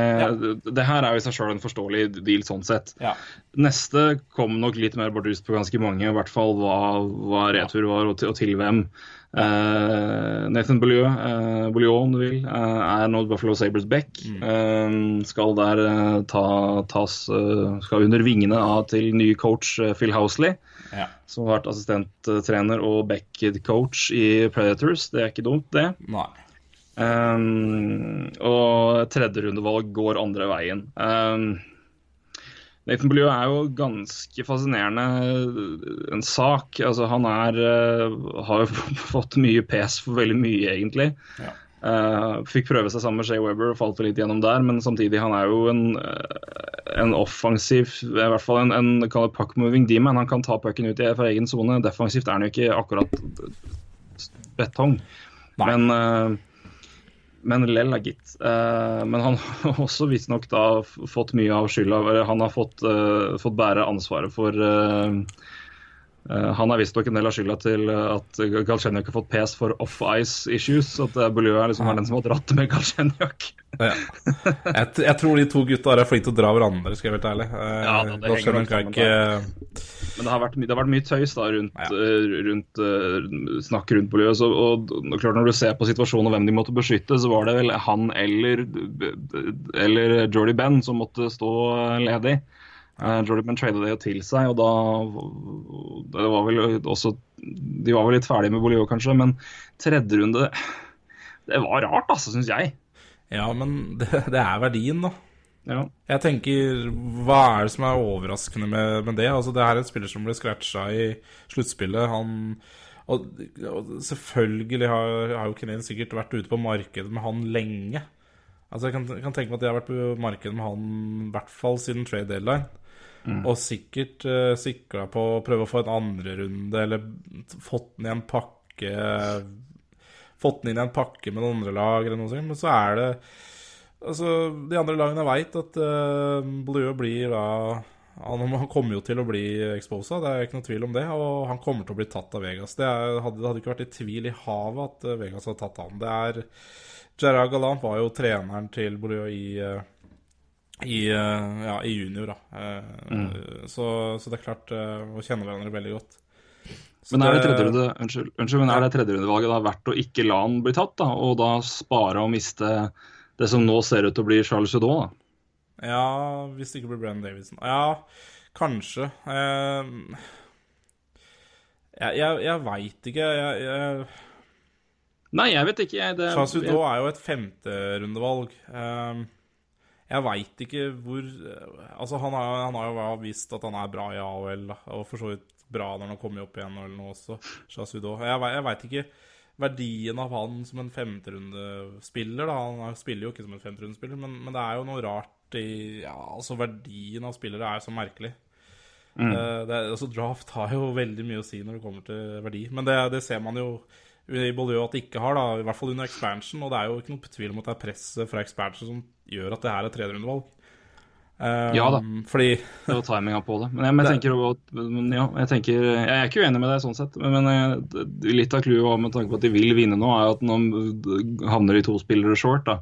det her er jo i seg sjøl en forståelig deal sånn sett. ja. Neste kom nok litt mer bardust på ganske mange, i hvert fall hva, hva retur var, og til, og til hvem. Uh, Nathan Beaulieu, uh, Beaulieu, om du vil, uh, er nå Buffalo Sabres back. Eh, skal der ta, tas Skal under vingene av til ny coach Phil Housley ja. som har vært assistenttrener og back-coach i Predators. Det er ikke dumt, det. Nei. Um, og tredjerundevalg går andre veien. Um, Nathan Blue er jo ganske fascinerende en sak. Altså, han er, uh, har fått mye pes for veldig mye, egentlig. Ja. Uh, fikk prøve seg sammen med Shay Weber og falt for litt gjennom der, men samtidig han er jo en, uh, en offensiv I hvert fall en, en puck-moving demon. Han kan ta pucken ut fra egen sone. Defensivt er han jo ikke akkurat betong. Nei. Men uh, men lell er gitt. Eh, men han har også visstnok da fått mye av skylda. Han har fått, eh, fått bære ansvaret for eh, Eh, han har visstnok en del av skylda til at Galchenyuk har fått pes for off-ice issues. At Bolio er liksom den som har dratt med Galchenyuk. Ja. Jeg, jeg, tror de to gutta er flinke til å dra hverandre, skal jeg være helt ærlig. Ja, det, det henger sammen, ikke... Men det har, vært, det har vært mye tøys da rundt, ja. rundt uh, snakk rundt Buljø. Og, og, klart Når du ser på situasjonen og hvem de måtte beskytte, så var det vel han eller, eller Jordy Ben som måtte stå ledig. Uh, Jordy Benn tradet det jo til seg, og da det var vel også De var vel litt ferdige med Bolio, kanskje, men tredje runde Det var rart, altså, syns jeg. Ja, men det, det er verdien, da. Ja. Jeg tenker, Hva er det som er overraskende med, med det? Altså, Det er en spiller som ble scratcha i sluttspillet. Han og, og, selvfølgelig har, har jo Kinane sikkert vært ute på markedet med han lenge. Altså Jeg kan, kan, tenke meg at de har vært på markedet med han i hvert fall siden trade deadline. Mm. Og sikkert uh, sikla på å prøve å få en andrerunde, eller fått den en pakke fått den inn i en pakke med noen andre lag, eller noe sånt. Men så er det Altså, de andre lagene veit at uh, Blue blir da han, kommer jo til å bli exposa, det er ikke noe tvil om det. Og han kommer til å bli tatt av Vegas. Det, er, hadde, det hadde, ikke vært i tvil i havet at uh, Vegas hadde tatt han. Det er Gerard Gallant var jo treneren til Blue i uh, i, ja, i junior, da. Mm. Så, så, det er klart å kjenne hverandre veldig godt. Men er det tredjerunde, unnskyld, unnskyld, men er det tredjerundevalget da verdt å ikke la han bli tatt, da, og da spare og miste det som nå ser ut til å bli Charles Judot? da? Ja, hvis det ikke blir Brenn Davidson. Ja, kanskje. Eh, jeg jeg, jeg veit ikke. Jeg, jeg, Nei, jeg vet ikke. Jeg, det, Charles Judot er jo et femterundevalg. Eh, jeg veit ikke hvor Altså, han har, han har, jo vist at han er bra i AOL, og for så vidt bra når han har kommet opp igjen Og noe også. Shasudo. Jeg, jeg veit ikke verdien av han som en femterundespiller. Han spiller jo ikke som en femterundespiller, men, men det er jo noe rart i ja, altså Verdien av spillere er så merkelig. Mm. Uh, det, altså Draft har jo veldig mye å si når det kommer til verdi, men det, det ser man jo i Bolio at de ikke har, da, i hvert fall under expansion. Og det er jo ikke noe tvil om at det er presset fra expansion som gjør at det her er tredjerundevalg. Um, ja da, fordi det var timinga på det. Men jeg, men jeg tenker, ja, jeg, tenker, jeg er ikke uenig med deg sånn sett. Men, eh, litt av clouet med tanke på at de vil vinne nå, er at nå havner i to spillere short da,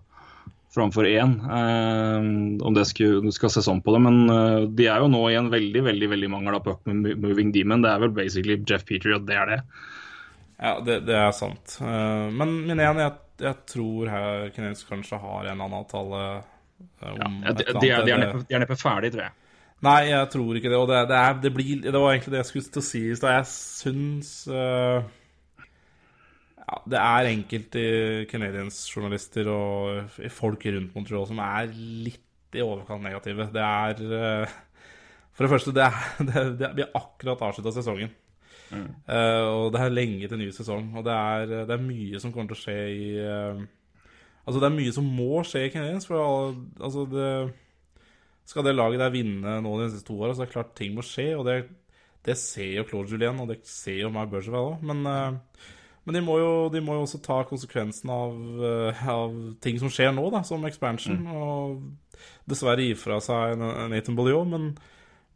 framfor én. Um, om det skal, du skal se sånn på det. Men uh, de er jo nå i en veldig veldig, veldig mangel av puck moving demon. Det er vel basically Jeff Peter, og det er det. Ja, det, det er sant. Uh, men min ene, jeg, jeg tror her Kines kanskje har en annen avtale ja, de, de, er, de, er neppe, de er neppe ferdig, tror jeg. Nei, jeg tror ikke det. Og det, det, er, det, blir, det var egentlig det jeg skulle til å si i stad. Jeg syns uh, ja, Det er enkelte Canadiens-journalister og folk rundt Montreal som er litt i overkant negative. Det er uh, For det første, det er, det, vi har akkurat avslutta sesongen. Mm. Uh, og det er lenge til ny sesong. Og det er, det er mye som kommer til å skje i Altså, det er mye som må skje i Canadiens. For altså, det, skal det laget der vinne nå de neste to åra, så er det klart ting må skje. Og det, det ser jo Claude Julien, og det ser jo Mark Bergevall òg. Men, uh, men de, må jo, de, må jo, også ta konsekvensen av, uh, av, ting som skjer nå, da, som expansion. Mm. Og dessverre gi fra seg Nathan Bolliot. Men,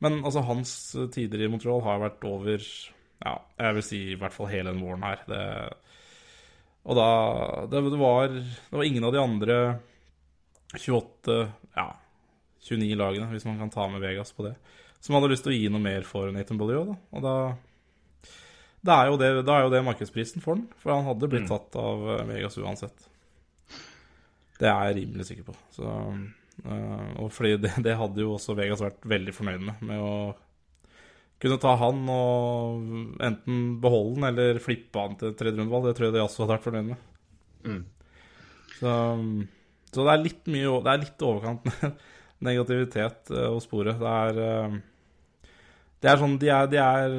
men altså, hans tider i Montreal har vært over ja, jeg vil si i hvert fall hele den våren her. Det og da det, var, det var ingen av de andre 28, ja 29 lagene, hvis man kan ta med Vegas på det, som hadde lyst til å gi noe mer for Nathan Bolliot. Og da, da, er jo det, da er jo det markedsprisen for den, for han hadde blitt mm. tatt av eh, Vegas uansett. Det er jeg rimelig sikker på. Så, øh, og fordi det, det, hadde jo også Vegas vært veldig fornøyd med, med å kunne ta han og enten beholde den eller flippe han til tredje rundevalg. Det tror jeg de også hadde vært fornøyd med. Mm. Så, så, det er litt mye Det er litt overkant negativitet uh, hos sporet. Det er uh, Det er sånn De er, de er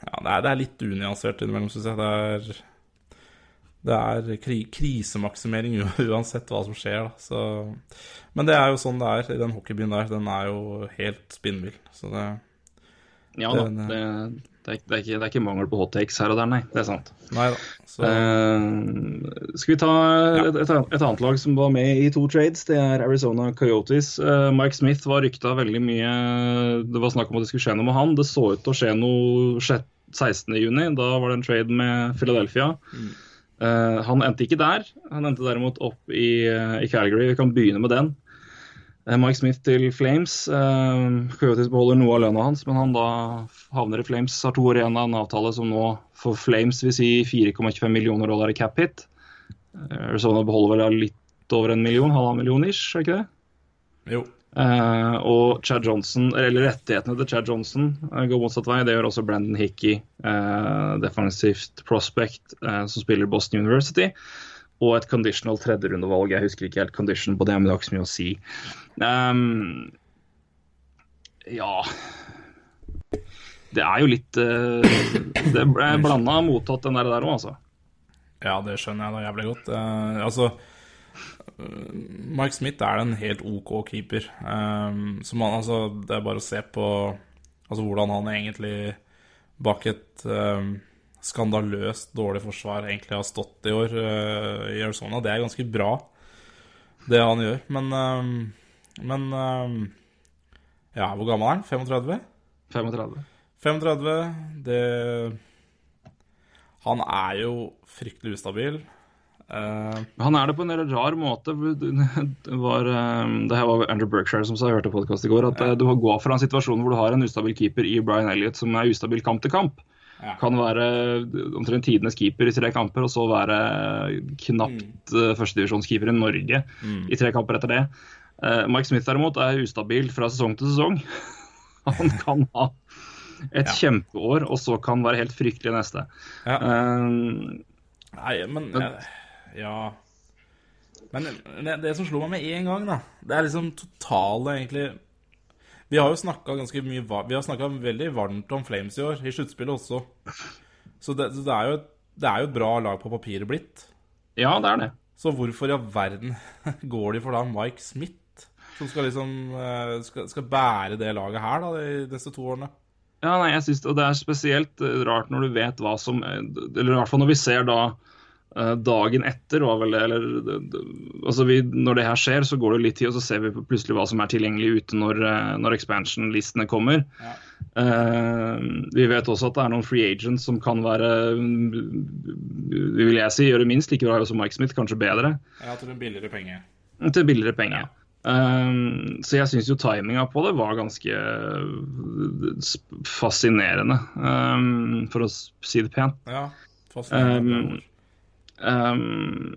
Ja, det er, det er litt unyansert innimellom, syns jeg. Det er det er kri krisemaksimering uansett hva som skjer. Da. Så, men det er jo sånn det er i den hockeybyen der. Den er jo helt spinnvill. Så det ja da, det, Det er, det, er ikke, det er ikke mangel på hot takes her og der, nei. Det er sant. Så Uh, skal vi ta et, et, et annet lag som var med i to trades? Det er Arizona Coyotes. Uh, Mike Smith var rykta veldig mye Det var snakk om at det skulle skje noe med han. Det så ut til å skje noe 6 16.6. Da var det en trade med Philadelphia. Eh, han endte ikke der. Han endte derimot opp i, eh, i Calgary. Vi kan begynne med den. Eh, Mike Smith til Flames. Eh, Coyotes beholder noe av lønna hans, men han da havner i Flames. Har to år igjen av en avtale som nå for Flames vil si 4,25 millioner dollar i cap hit. Eh, Arizona beholder vel litt over en million, halvannen million ish, er ikke det? jo. Eh, og Chad Johnson, eller rettighetene til Chad Johnson går motsatt vei. Det gjør også Brandon Hickey, eh, defensivt prospect eh, som spiller Boston University. Og et conditional tredjerundevalg. Jeg husker ikke helt condition på det, men det har ikke så mye å si. Um, ja Det er jo litt uh, Det ble blanda mottatt, den der òg, altså. Ja, det skjønner jeg da jævlig godt. Uh, altså eh, Mike Smith er en helt OK keeper. Um, så man, altså, det er bare å se på altså, hvordan han egentlig bak et um, skandaløst dårlig forsvar egentlig har stått i år uh, i Arizona. Det er ganske bra, det han gjør. Men, uh, men uh, Ja, hvor gammel er han? 35? 35. 35, det Han er jo fryktelig ustabil. Han er det på en del rar måte. Det var, det her var Andrew Berkshire som sa, jeg hørte podkast i går, at du har gått fra en situasjon hvor du har en ustabil keeper i Brian Elliot som er ustabil kamp til kamp. Ja. Kan være omtrent tidenes keeper i tre kamper, og så være knapt mm. førstedivisjonskeeper i Norge i tre kamper etter det. Uh, Mike Smith derimot er ustabil fra sesong til sesong. Han kan ha et Ja. kjempeår, og så kan være helt fryktelig neste. Ja. Uh, Nei, men men Ja. Men det, det som slo meg med en gang, da, det er liksom totale, egentlig Vi har jo snakka ganske mye Vi har snakka veldig varmt om Flames i år, i sluttspillet også. Så det, så det, er jo, et- det er jo et bra lag på papiret blitt. ja, det er det. Så hvorfor i all verden går de for da Mike Smith, som skal liksom eh, skal, skal bære det laget her da, de neste to årene? Ja, nei, jeg synes, og Det er spesielt eh, rart når du vet hva som eh, Eller i hvert fall når vi ser da dagen etter, var vel det, eller altså vi, Når det her skjer, så går det litt tid, og så ser vi plutselig hva som er tilgjengelig ute når, eh, når expansion-listene kommer. Ja. Uh, vi vet også at det er noen free agents som kan være vil jeg si, gjøre minst like bra som Mike Smith, kanskje bedre Ja, til en billigere penge. til billigere penger. Um, så jeg syns jo timinga på det var ganske fascinerende, um, for å si det pent. Ja, fascinerende. Um, um,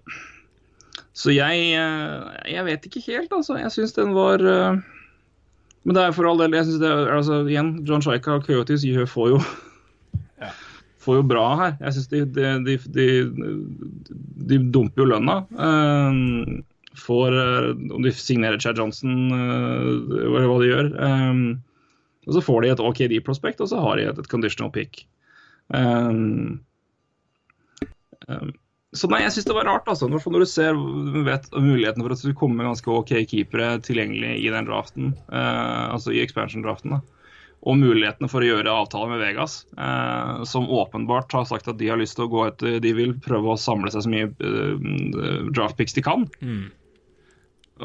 så jeg uh, Jeg vet ikke helt, altså. Jeg syns den var uh, Men det er for all del jeg synes det er, altså, Igjen, John Shaika og Coyotes får jo Ja. Får jo bra her. Jeg syns de, de, de, de, dumper jo lønna. Um, får uh, Om de signerer Chad Johnson, eller hva de gjør. Um, og så får de et OKD-prospekt, og så har de et, et conditional pick. Um, um, så nei, jeg syns det var rart, altså. Når du ser vet, muligheten for at det skulle komme ganske OK keepere tilgjengelig i den draften, uh, altså i expansion-draften. og mulighetene for å gjøre avtaler med Vegas, eh, som åpenbart har sagt at de har lyst til å gå etter De vil prøve å samle seg så mye eh, draftpicks de kan. Mm.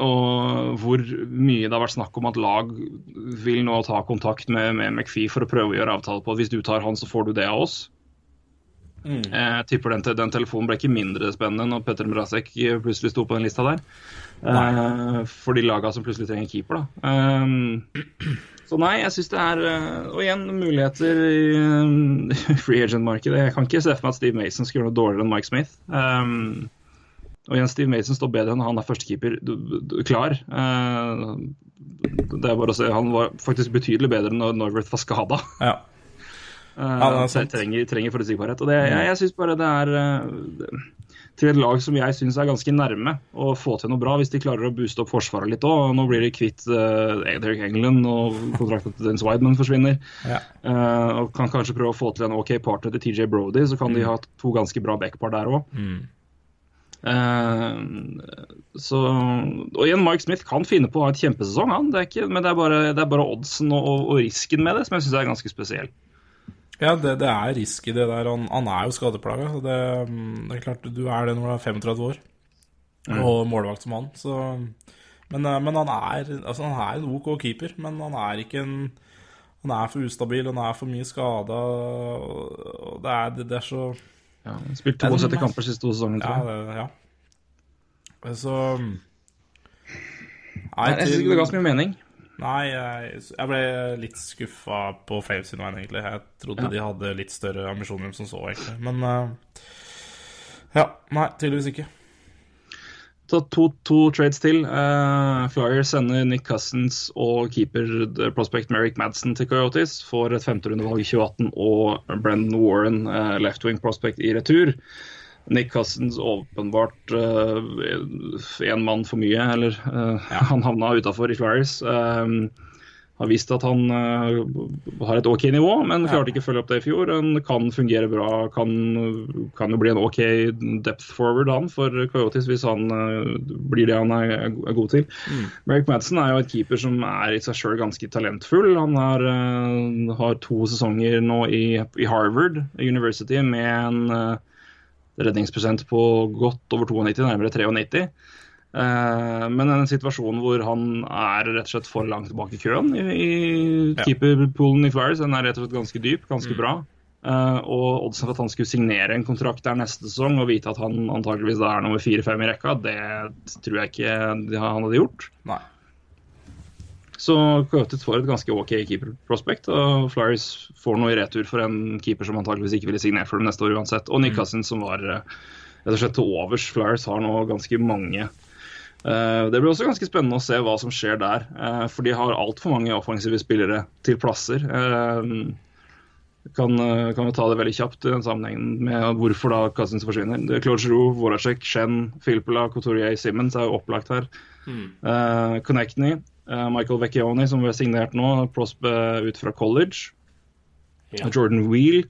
Og hvor mye det har vært snakk om at lag vil nå ta kontakt med, med McPhee for å prøve å gjøre avtale på at hvis du tar han, så får du det av oss. Mm. Jeg tipper den, den telefonen ble ikke mindre spennende når Petter Mrazek plutselig sto på den lista der. Eh, for de laga som plutselig trenger keeper, da. Um, så nei, jeg syns det er eh, Og igjen, muligheter i eh, free agent-markedet. Jeg kan ikke se for meg at Steve Mason skal gjøre noe dårligere enn Mike Smith. Um, og igjen, Steve Mason står bedre enn han er førstekeeper klar. Eh, det er bare å se, Han var faktisk betydelig bedre når Norworth var skada. Ja. Uh, er sant. trenger, trenger forutsigbarhet. Og det, jeg, jeg synes bare det er uh, til et lag som jeg syns er ganske nærme å få til noe bra, hvis de klarer å booste opp forsvaret litt òg. Nå blir de kvitt uh, Derek England, og kontrakten til Dennis Wideman forsvinner. Ja. Uh, og kan kanskje prøve å få til en OK partner til TJ Brody, så kan de ha to ganske bra backpar der òg. Mm. så, og igjen, Mike Smith kan finne på å ha et kjempesesong, han. Det er ikke, men det er bare, det er bare oddsen og, og, og risken med det som jeg syns er ganske spesiell. Ja, det, det er risk i det der. Han, han er jo skadeplaga. Det, det er klart, du er det når du er 35 år og målvakt som han. Så, men, eh, men han er altså han er en OK keeper, men han er ikke en Han er for ustabil, han er for mye skada. Det er, det, er så Ja, han Spilt 72 kamper siste to sesongene, tror jeg. Det, ja. Så Nei, Jeg syns ikke det ga så mye mening. Nei, jeg, ble litt skuffa på Flames sin vegne, egentlig. Jeg trodde Ja. de hadde litt større ambisjoner enn som så, egentlig. Men uh, ja, nei, tydeligvis ikke. Så to, to trades til. Uh, Flyers sender Nick Cousins og keeper eh, prospect Merrick Madsen til Coyotes. Får et femterundevalg i 2018 og Brendan Warren, uh, left wing prospect, i retur. Nick Cousins åpenbart én mann for mye, eller ja. han havna utafor i Flyers. Um, har vist at han eh, har et OK nivå, men klarte ikke å følge opp det i fjor. Han kan fungere bra, kan, kan jo bli en OK depth forward han for Coyotes hvis han eh, blir det han er, er god til. Merrick Madsen er jo et keeper som er i seg sjøl ganske talentfull. Han har, eh, har to sesonger nå i, i Harvard University med en eh, redningsprosent på godt over 92, nærmere 93. Eh, men en situasjon hvor han er rett og slett for langt bak i køen i, i Ja. keeperpoolen i Flyers. Den er rett og slett ganske dyp, ganske bra. Eh, og oddsen for at han skulle signere en kontrakt der neste sesong og vite at han antakeligvis er nummer fire-fem i rekka, det tror jeg ikke han hadde gjort. Nei. Så Curtis får et ganske OK keeper-prospect, og Flyers får noe i retur for en keeper som antageligvis ikke ville signert for dem neste år uansett. Og Nick Cousins som var eh, rett og slett til overs. Flyers har nå ganske mange. Eh, Det blir også ganske spennende å se hva som skjer der, eh, for de har altfor mange offensive spillere til plasser. Kan, kan vi ta det veldig kjapt i den sammenhengen med hvorfor da Cousins forsvinner. Er Claude Giroux, Voracek, Shen, Filippola, Couturier, Simmons er jo opplagt her. Uh, Connectney, Michael Vecchioni, som ble signert nå, prosp eh, ut fra college. Ja. Jordan Wheel.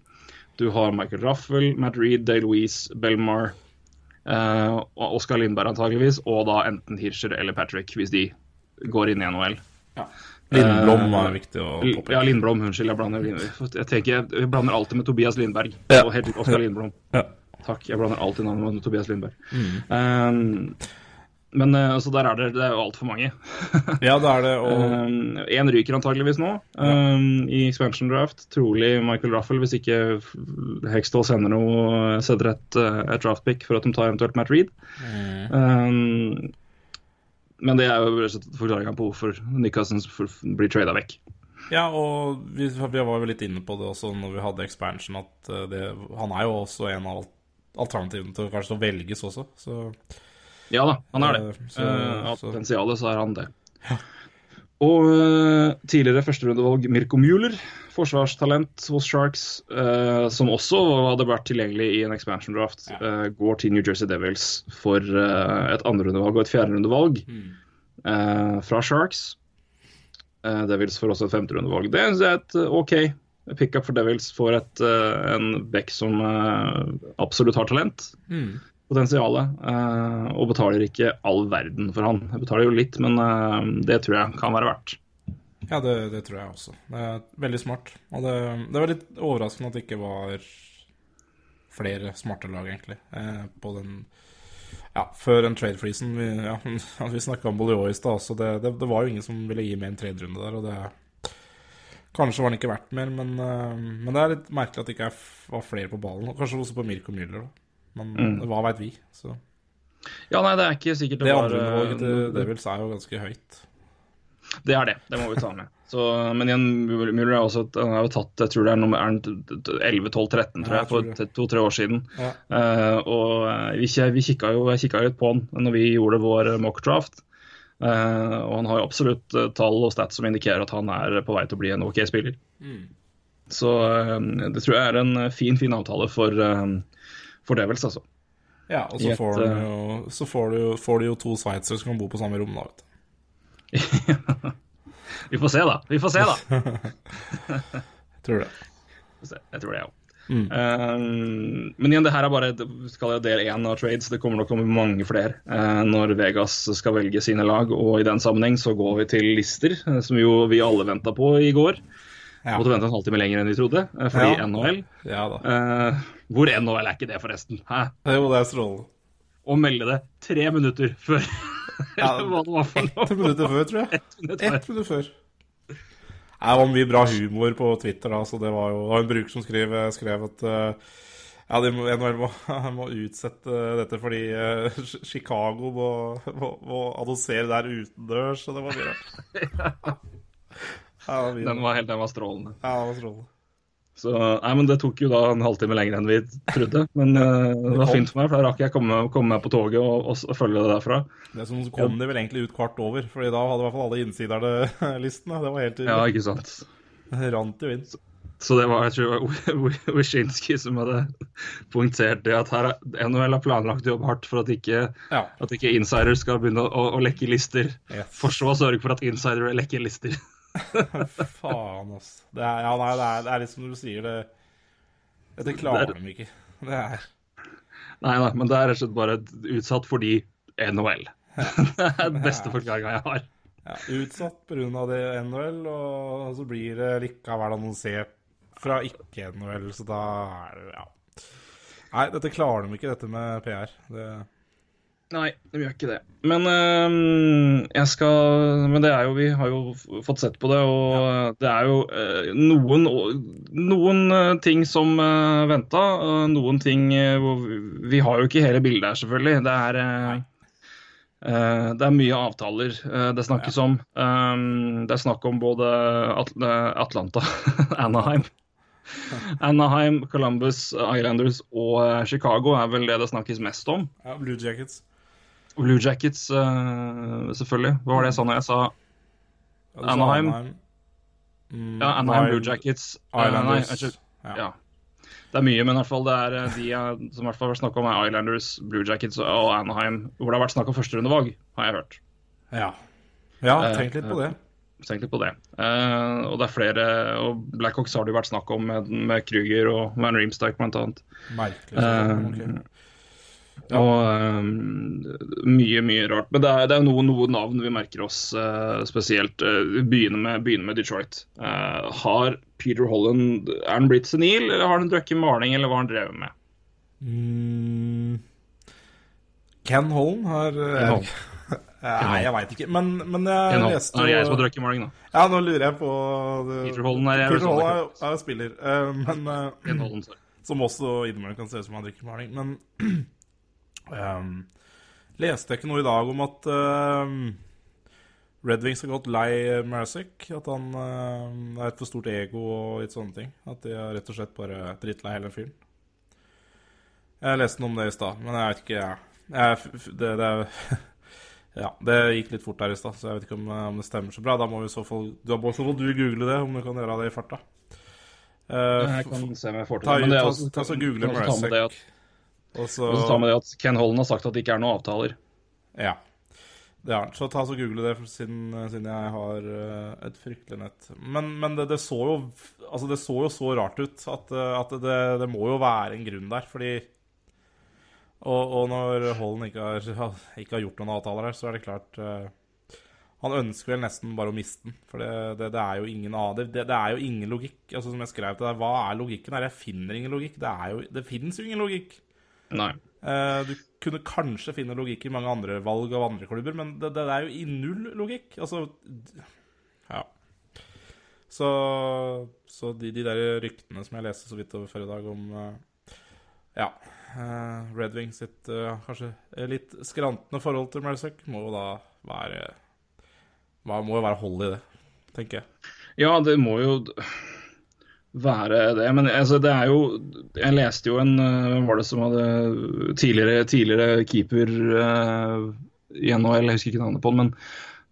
Du har Michael Raffel, Matt Reed, Dale Louise, Belmar, Uh, Oskar Lindberg antageligvis, og da enten Hirscher eller Patrick, hvis de går inn i NHL. Lindblom er viktig å påpeke. Ja, Lindblom. Unnskyld, jeg blander, jeg tenker, jeg blander alltid med Tobias Lindberg Ja. og helt Oskar Lindblom. Ja. Takk, jeg blander alltid navnet med Tobias Lindberg. Mm. Um, men eh, altså, der er det, det er jo altfor mange. ja, det er det. Og Én ryker antageligvis nå um, i expansion draft. Trolig Michael Ruffell hvis ikke Hextall sender, noe, sender et, et draftpick for at de tar eventuelt Matt Reed. Um, men det er jo forklaringa på hvorfor Nick Cousins blir trada vekk. Ja, og vi, vi var jo litt inne på det også når vi hadde expansion, at eh, det, han er jo også en av alternativene til kanskje å velges også. Så Ja da, han er det. Eh, så- Eh, Av så- potensialet så er han det. Og uh, tidligere førsterundevalg Mirko Mueller, forsvarstalent hos Sharks, uh, som også hadde vært tilgjengelig i en expansion draft, uh, går til New Jersey Devils for et andrerundevalg og et fjerderundevalg eh, fra Sharks. Eh, Devils får også et femterundevalg. Det er et OK pickup for Devils. Får et, en back som absolutt har talent potensialet, eh, og betaler ikke all verden for han. Jeg betaler jo litt, men eh, det tror jeg kan være verdt. ja, det, det tror jeg også. Det er veldig smart. Og det, det var litt overraskende at det ikke var flere smarte lag, egentlig, eh, på den ja, før en trade freezen. Vi, ja, vi snakka om Boliois i stad også. Det, det, det var jo ingen som ville gi mer en trade-runde der. og det Kanskje var den ikke verdt mer, men, men det er litt merkelig at det ikke var flere på ballen. Og kanskje også på Mirko Müller. da. Men hva veit vi? Så. Ja, nei, det er ikke sikkert Det var, andre nivået til eh, Devils er jo ganske høyt. Det er det, det må vi ta med. Så, men igjen, Müller er også, han har jo tatt jeg tror det er nummer 11-12-13 tror jeg, for to-tre år siden. Ja. Uh, og eh, vi, vi kikka jo jeg kikket litt på han når vi gjorde vår mock draft. Eh, og han har jo absolutt tall og stats som indikerer at han er på vei til å bli en OK spiller. Så uh, det tror jeg er en fin, fin avtale for, eh, for Devils, altså. Ja, og så et, får, du eh, jo, så får, du, får du jo to sveitsere som kan bo på samme rom, da. vet du. Vi får se, da. Vi får se, da. Tror det. Jeg tror det, ja. Um, men igjen, det her er bare skal jeg del én av trades. Det kommer nok komme mange flere uh, når Vegas skal velge sine lag. Og i den sammenheng så går vi til lister, som jo vi alle venta på i går. Ja. Måtte vente en halvtime lenger enn vi trodde, fordi Ja. NHL Ja da. eh, Hvor NHL er ikke det, forresten? Hæ? Jo, det er strålende. Og melde det tre minutter før Ja. Ett minutt før, tror jeg. minutt før. Et minutt før. Det var mye bra humor på Twitter, da, så det var jo det var en bruker som skrev, skrev at uh, ja, de må, NHL må, må utsette dette fordi uh, Chicago må, må, må annonsere der utendørs, og det var mye rart. Ja, Den var, helt, den var strålende. Ja, den var strålende. Så, nei, men Det tok jo da en halvtime lenger enn vi trodde. Men uh, det var fint for meg, for da rakk jeg komme, komme meg på toget og, og, følge det derfra. Det som så kom det vel egentlig ut kvart over, Fordi da hadde i hvert fall alle innsiderne listene. Det var helt Ja, ikke sant. Rant jo inn. Så det var jeg tror Wyszynski som hadde poengtert det at her er NHL har planlagt å jobbe hardt for at ikke, Ja. at ikke insider skal begynne å, å lekke lister. Yes. For så å sørge for at insidere lekker lister. Faen, ass. Det er, ja, nei, det er, det er litt som du sier, det Dette klarer Det de ikke. Det er Nei nei, men det er rett og slett bare utsatt fordi NHL. Det er den beste forklaringa jeg har. ja, utsatt pga. det NHL, og så blir det likevel annonsert fra ikke-NHL, så da er det Ja. Nei, dette klarer de ikke, dette med PR. Det, Nei, de gjør ikke det. Men øh, jeg skal Men det er jo Vi har jo fått sett på det, og det er jo øh, noen, noen øh, ting som øh, venta. noen ting øh, hvor vi, vi har jo ikke hele bildet her, selvfølgelig. Det er øh, øh, det er mye avtaler øh, det snakkes om. Um, det er snakk om både At Atlanta, Anaheim. Anaheim, Columbus, Islanders og Chicago er vel det det snakkes mest om. ja, Blue Jackets. Blue Jackets, uh, selvfølgelig. Hva var det jeg sa når Jeg sa Anaheim. Mm, ja, Anaheim Blue Jackets. Eh, nei, Islanders. ja. ja. Det er mye, men i hvert fall det er eh, de som i hvert fall har vært snakk om, er Islanders, Blue Jackets og Anaheim. Hvor det har vært snakk om førsterundevalg, har jeg hørt. ja. Ja, tenk litt på det. Tenk litt på det. Eh, og det er flere Og Blackhawks har det jo vært snakk om med, med Krüger og Van Reemstike, annet. Merkelig. Eh, ok. Og um, mye, mye rart. Men det er, det er noen, noen navn vi merker oss uh, spesielt. Uh, begynner, med, begynner med Detroit. Uh, har Peter Holland Er han blitt senil, eller har han drukket maling, eller hva har han drevet med? Mm. Ken Holm har Ken Holm. Nei, jeg veit ikke. Men, men jeg Ken Holm. leste Det er jeg som har drukket maling, da. Ja, nå lurer jeg på det... Peter Holland er Peter er, er spiller, men Ken Holland, sorry. Som også innimellom kan se ut som han drikker maling. Men ehm, leste jeg ikke noe i dag om at uh, Red Wings har gått lei Marasic? At han uh, er et for stort ego og litt sånne ting? At de er rett og slett bare drittlei hele fyren? Jeg leste noe om det i stad, men jeg vet ikke jeg, jeg, det, det, ja, det gikk litt fort her i stad, så jeg vet ikke om, om det stemmer så bra. Da må vi i så fall, du, så fall du google det, om du kan gjøre det i farta. Uh, Jeg kan se får til Ta. Men det er også, ta, ta det at, Marasek. Og så og så tar vi det at Ken Holland har sagt at det ikke er noen avtaler. Ja. Det er han. Så ta så google det, siden, siden jeg har eh, et fryktelig nett. Men, men det, det så jo Altså, det så jo så rart ut at, eh, at det, det må jo være en grunn der, fordi Og, og når Holland ikke har, ikke har gjort noen avtaler her, så er det klart eh, Han ønsker vel nesten bare å miste den, for det, det, det er jo ingen det, det, er jo ingen logikk. Altså Som jeg skrev til deg, hva er logikken her? Jeg finner ingen logikk. Det, er jo, det fins jo ingen logikk. Nei. Eh, du kunne kanskje finne logikk i mange andre valg av andre klubber, men det, det er jo i null logikk. Altså Ja. Så, så de, de der ryktene som jeg leste så vidt over før i dag om eh, Ja. eh, Red Wing sitt kanskje litt skrantende forhold til Marsak må jo da være Må jo være hold i det, tenker jeg. Ja, det må jo være det. Men altså, det er jo Jeg leste jo en øh, Hvem var det som hadde tidligere, tidligere keeper uh, i NHL, jeg husker ikke navnet på den, men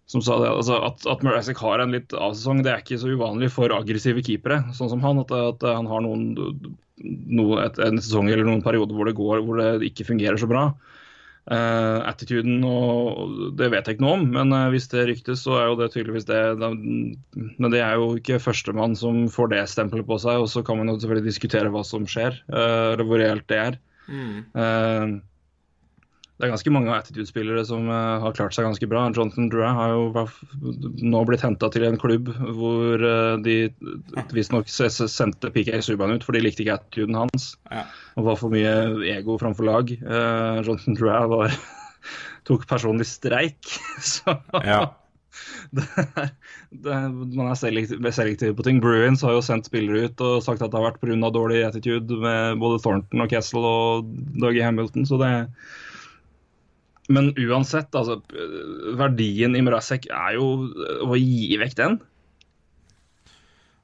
som sa det, altså, at, at Mrazek har en litt A-sesong. Det er ikke så uvanlig for aggressive keepere, sånn som han. At, at han har noen, noe, et, en sesong eller noen perioder hvor det går hvor det ikke fungerer så bra. Uh, attituden og det vet jeg ikke noe om, men uh, hvis det ryktes, så er jo det tydeligvis det. Da, men det er jo ikke førstemann som får det stempelet på seg, og så kan man jo selvfølgelig diskutere hva som skjer, uh, eller hvor reelt det er. Eh, det er ganske mange attitude-spillere som uh, har klart seg ganske bra. Jonathan Drouin har jo nå blitt henta til en klubb hvor uh, de visstnok sendte PK Subhaan ut, for de likte ikke attituden hans. Ja. Og var for mye ego framfor lag. Uh, Jonathan Drouin var tok personlig streik. Så ja. det er, det er, man er selektiv, selektiv, på ting. Bruins har jo sendt spillere ut og sagt at det har vært pga. dårlig attitude med både Thornton og Kessel og Dougie Hamilton. så det er men uansett, altså, verdien i Mrazek er jo å gi vekk den.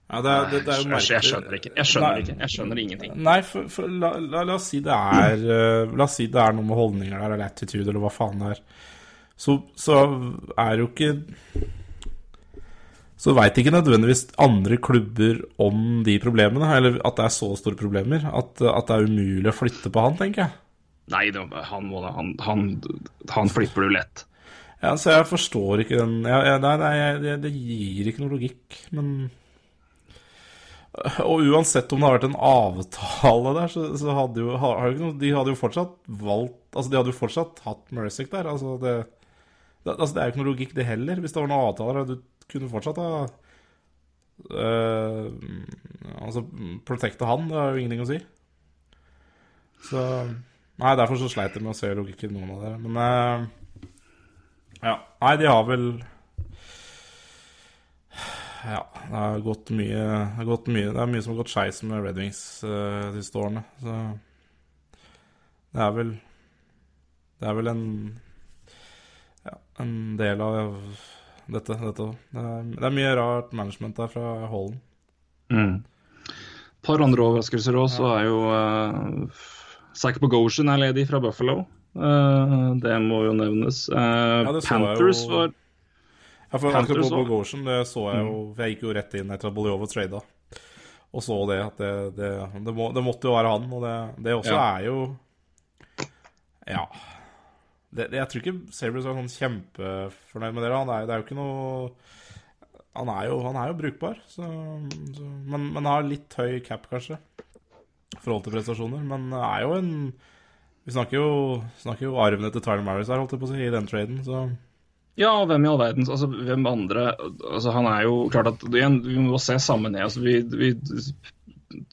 Ja, det det, det jeg, jeg, skjønner ikke. Jeg skjønner, ikke. Jeg skjønner ingenting. Nei, for, for la, la, la, oss si det er uh, La oss si det er noe med holdninger der, eller attitude, eller hva faen det er. Så, så er jo ikke Så veit ikke nødvendigvis andre klubber om de problemene, eller at det er så store problemer. At, at det er umulig å flytte på han, tenker jeg. Nei, han, må, han, han, han flipper du lett. Ja, så jeg forstår ikke den ja, ja, Nei, nei det, det, gir ikke noe logikk, men Og uansett om det har vært en avtale der, så, så hadde jo har, De hadde jo fortsatt valgt Altså, de hadde jo fortsatt hatt Mercic der. Altså det, det, altså, det er jo ikke noe logikk, det heller. Hvis det var noen avtaler, du kunne fortsatt ha uh, Altså, protecte han, det har jo ingenting å si. Så Nei, derfor så sleit jeg med å se logikken i noen av dere. Men uh, ja. Nei, de har vel Ja, det har gått mye Det, har gått mye, det er mye som har gått skeis med Red Wings uh, de siste årene. Så det er vel Det er vel en Ja, en del av dette. dette. Det, er, det er mye rart management der fra Holden. Mm. Par andre overraskelser òg, så er jo uh, Zack Bogosian er ledig fra Buffalo. Uh, det må jo nevnes. Uh, ja, Panthers jo... var Ja, for Panthers akkurat Bogosian, det så jeg jo for Jeg gikk jo rett inn etter at Boliovo trada. Og så det at det, det, det, må, det, måtte jo være han. Og det, det også ja. er jo Ja. jeg tror ikke Sabres er sånn kjempefornøyd med det. Han er, det er jo ikke noe han er jo, han er jo brukbar, så, så, men, men har litt høy cap, kanskje forhold til prestasjoner, men det er jo en Vi snakker jo, snakker jo arven etter Tyler Maris her, holdt jeg på å si, i den traden, så ja, og hvem i all verdens Altså, hvem andre Altså, han er jo klart at igjen, Vi må se sammenheng. Altså, vi, vi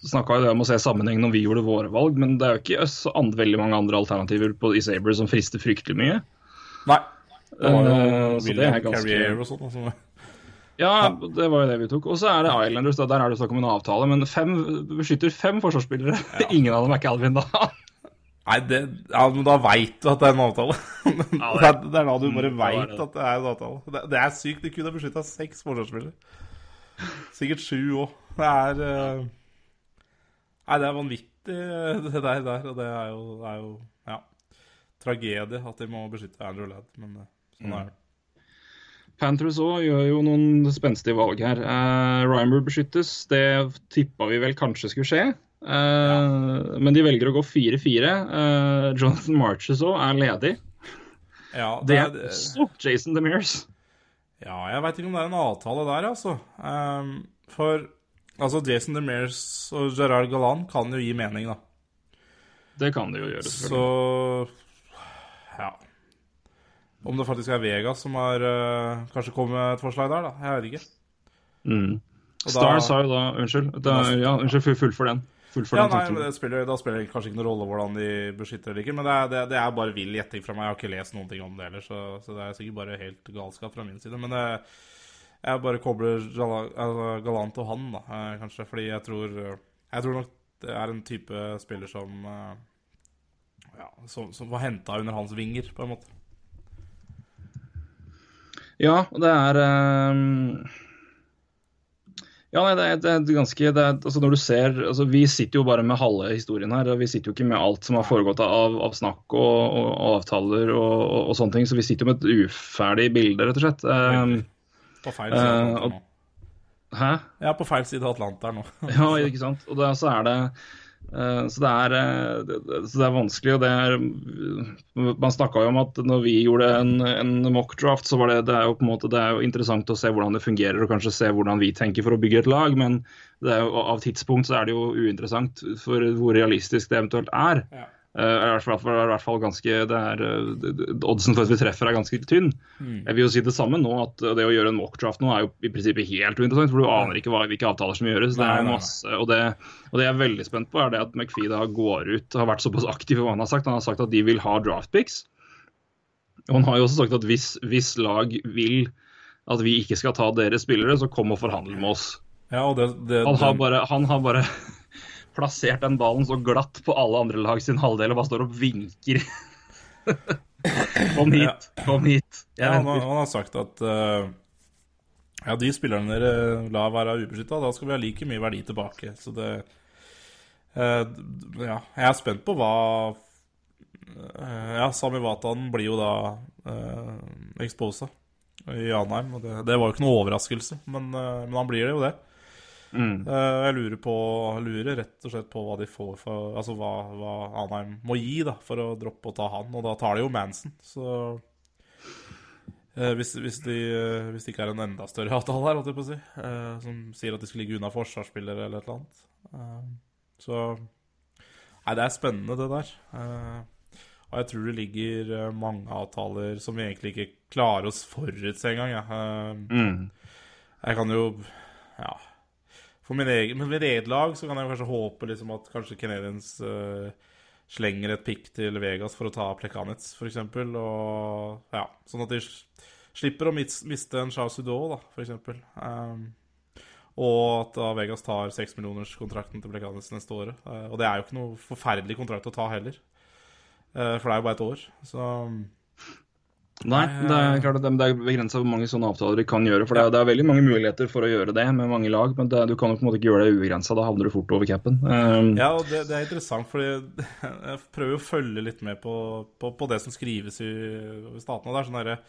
snakka jo om å se sammenheng når vi gjorde våre valg, men det er jo ikke så veldig mange andre alternativer på, i Saber som frister fryktelig mye. Nei. Det var jo uh, William Carrier og sånn. Altså. Ja, det var jo det vi tok. Og så er det Islanders. Da. Der er det snakk om en avtale. Men fem beskytter fem forsvarsspillere. Ja. Ingen av dem er Calvin da. Nei, det, ja, men da veit du at det er en avtale. Ja, det, det, er da du bare mm, veit at det er en avtale. Det, det er sykt. De kunne ha beskytta seks forsvarsspillere. Sikkert sju òg. Det er uh... Nei, det er vanvittig, det der. der og det er jo, er jo ja, tragedie at de må beskytte Andrew Ladd. Men sånn sånn er det. Panthers òg gjør jo noen spenstige valg her. Uh, Rymer beskyttes, det tippa vi vel kanskje skulle skje. Uh, ja. Men de velger å gå 4-4. Uh, Jonathan Marches òg er ledig. Ja, det, er også Jason DeMears. Ja, jeg veit ikke om det er en avtale der, altså. Um, for altså, Jason DeMears og Gerard Galan kan jo gi mening, da. Det kan de jo gjøre, selvfølgelig. Så ja. Om det faktisk er Vegas som har uh, kanskje kommet med et forslag der, da. Jeg vet ikke. Mm. Stars har jo da Unnskyld. Da, ja, unnskyld, full for den. Full for ja, den nei, spiller, Da spiller det kanskje ikke noen rolle hvordan de beskytter eller ikke. Men det er, det, det er bare vill gjetting fra meg. Jeg har ikke lest noen ting om det heller, så, så, det er sikkert bare helt galskap fra min side. Men det, eh, jeg bare kobler Galant og han, da, eh, kanskje. Fordi jeg tror Jeg tror nok det er en type spiller som ja, som, som var henta under hans vinger, på en måte. Ja, det er um... Ja, nei, det er, det er ganske det er, altså Når du ser altså Vi sitter jo bare med halve historien her. Vi sitter jo ikke med alt som har foregått av, av snakk og, og, og avtaler og, og, sånne ting. Så vi sitter jo med et uferdig bilde, rett og slett. Um, på feil side nå. Hæ? Ja, på feil side av Atlanteren nå. ja, ikke sant. Og det, så er det så det, er, eh, så det er vanskelig. og det er, Man snakka jo om at når vi gjorde en, en mock-draft, så var det, det, er jo på en måte, det er jo interessant å se hvordan det fungerer og kanskje se hvordan vi tenker for å bygge et lag. Men jo, av tidspunkt så er det jo uinteressant for hvor realistisk det eventuelt er. Ja. Uh, i, hvert fall, i hvert fall ganske det er, uh, Oddsen for at vi treffer er ganske tynn. Mm. Jeg vil jo si det samme nå, at det å gjøre en mockdraft nå er jo i prinsippet helt uinteressant. For du aner ikke hva, hvilke avtaler som gjøres. Det er masse, og, det, og det jeg er veldig spent på, er det at McFee da går ut har vært såpass aktiv i hva han har sagt. Han har sagt at de vil ha draft picks. Og han har jo også sagt at hvis, hvis lag vil at vi ikke skal ta deres spillere, så kom og forhandle med oss. Ja, det, det, Han har bare, han har bare plassert den ballen så glatt på alle andre lag sin halvdel og bare står og vinker. kom hit, kom hit. Ja, han, han har sagt at uh, ja, de spillerne dere lar være ubeskytta, da skal vi ha like mye verdi tilbake. Så det uh, Ja, jeg er spent på hva uh, Ja, Sami Watan blir jo da uh, exposa i Anheim. Og det, det var jo ikke noe overraskelse, men, men han blir det jo det. Mm. Eh, jeg lurer på lurer rett og slett på hva de får for Altså hva, hva Anheim må gi da for å droppe å ta han, og da tar de jo Manson. Så eh, hvis, hvis, de, eh, hvis det ikke er en enda større avtale her, holdt jeg på å si, som sier at de skal ligge unna forsvarsspillere eller et eller annet. Eh, så Nei, det er spennende, det der. Eh, og jeg tror det ligger mange avtaler som vi egentlig ikke klarer oss forutse engang. Ja. Eh, Mm. jeg kan jo Ja. For min egen, men mitt eget lag så kan jeg kanskje håpe liksom at kanskje Canadiens uh, slenger et pick til Vegas for å ta Plekanets, f.eks. Ja, sånn at de slipper å miste en Charles Sudo, da, f.eks. Um, og at da Vegas tar seksmillionerskontrakten til Plekanets neste året. Uh, og det er jo ikke noe forferdelig kontrakt å ta heller. uh, for det er jo bare et år. Så Nei, det er klart at det, er begrensa hvor mange sånne avtaler de kan gjøre. For det er, det er veldig mange muligheter for å gjøre det med mange lag, men det, du kan jo på en måte ikke gjøre det ubegrensa. Da havner du fort over capen. Um, Ja, og det, det er interessant, fordi jeg prøver jo å følge litt med på, på, på det som skrives i, i statene. der, er sånn derre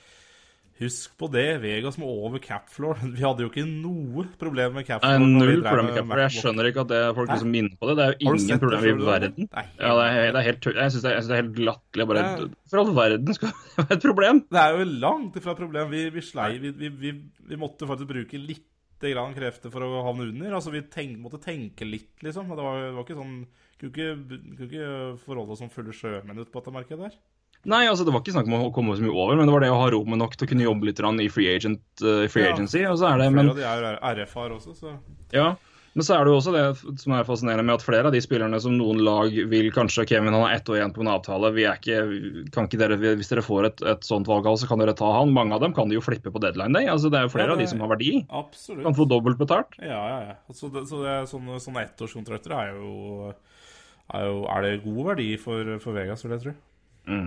Husk på det, Vegas må over capfloor. Vi hadde jo ikke noe problem med capfloor. Er null problem med capfloor. Jeg skjønner ikke at det, folk som liksom minner på det. Det er jo ingen problem i verden. Er Ja, det er, det er helt Jeg syns det, det er helt latterlig. Bare. For all verden skal det være et problem! Det er jo langt ifra et problem. Vi, vi slei vi, vi, vi, måtte faktisk bruke litt grann krefter for å havne under. Altså Vi tenk, måtte tenke litt, liksom. Det var, det var ikke sånn Kunne ikke, kunne ikke forholde oss som fulle sjømenn ute på dette markedet der. Nei, altså det var ikke snakk om å komme så mye over, men det var det å ha rommet nok til å kunne jobbe litt i free, agent, uh, free Ja. agency. Og så er det, Flere av de er jo RF-er også, så ja, men så er det jo også det som er fascinerende med at flere av de spillerne som noen lag vil kanskje Kevin han har ett år igjen på en avtale. Vi er ikke, kan ikke dere, Hvis dere får et, et sånt valg, så kan dere ta han. Mange av dem kan de jo flippe på deadline day. altså Det er jo flere Ja, av de som har verdi. absolutt. Kan få dobbelt betalt. Ja, ja, ja. Så, det, så det sånne, sånne ettårskontrakter er jo, er jo Er det god verdi for, for Vegas, vil jeg tro. Ta,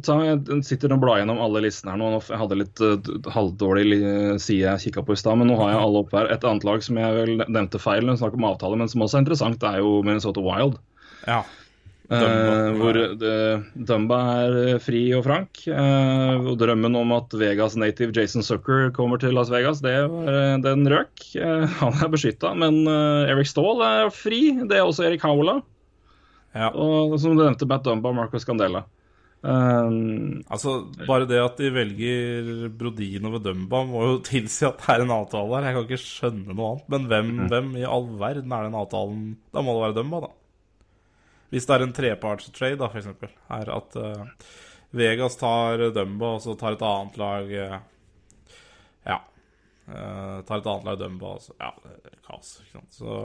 jeg sitter og blar gjennom alle listene her nå. Jeg hadde litt uh, halvdårlig side jeg kikka på i stad, men nå har jeg alle opp her. Et annet lag som jeg vel nevnte feil når snakker om avtale, men som også er interessant, er jo Minnesota Wild. Ja. Eh, Dumba. hvor uh, Dumba er eh, fri og frank. Uh, og drømmen om at Vegas native Jason Zucker kommer til Las Vegas, det var, eh, den røk. Eh, han er beskytta. Men eh, Eric Stahl er fri. Det er også Erik Howla. ja. Og som du nevnte, Matt Dumba og Marcus Scandella. Eh, Altså, bare det at de velger Brodin over Dumba, må jo tilsi at det er en avtale her. Jeg kan ikke skjønne noe annet. Men hvem, hvem i all verden er den avtalen Da må det være Dumba, da. Hvis det er en trepartstrade, da, eksempel, er at uh, Vegas tar Dumba, og så tar et annet lag uh, Ja. Uh, tar et annet lag Dumba, og så Ja, det er kaos, ikke sant. Så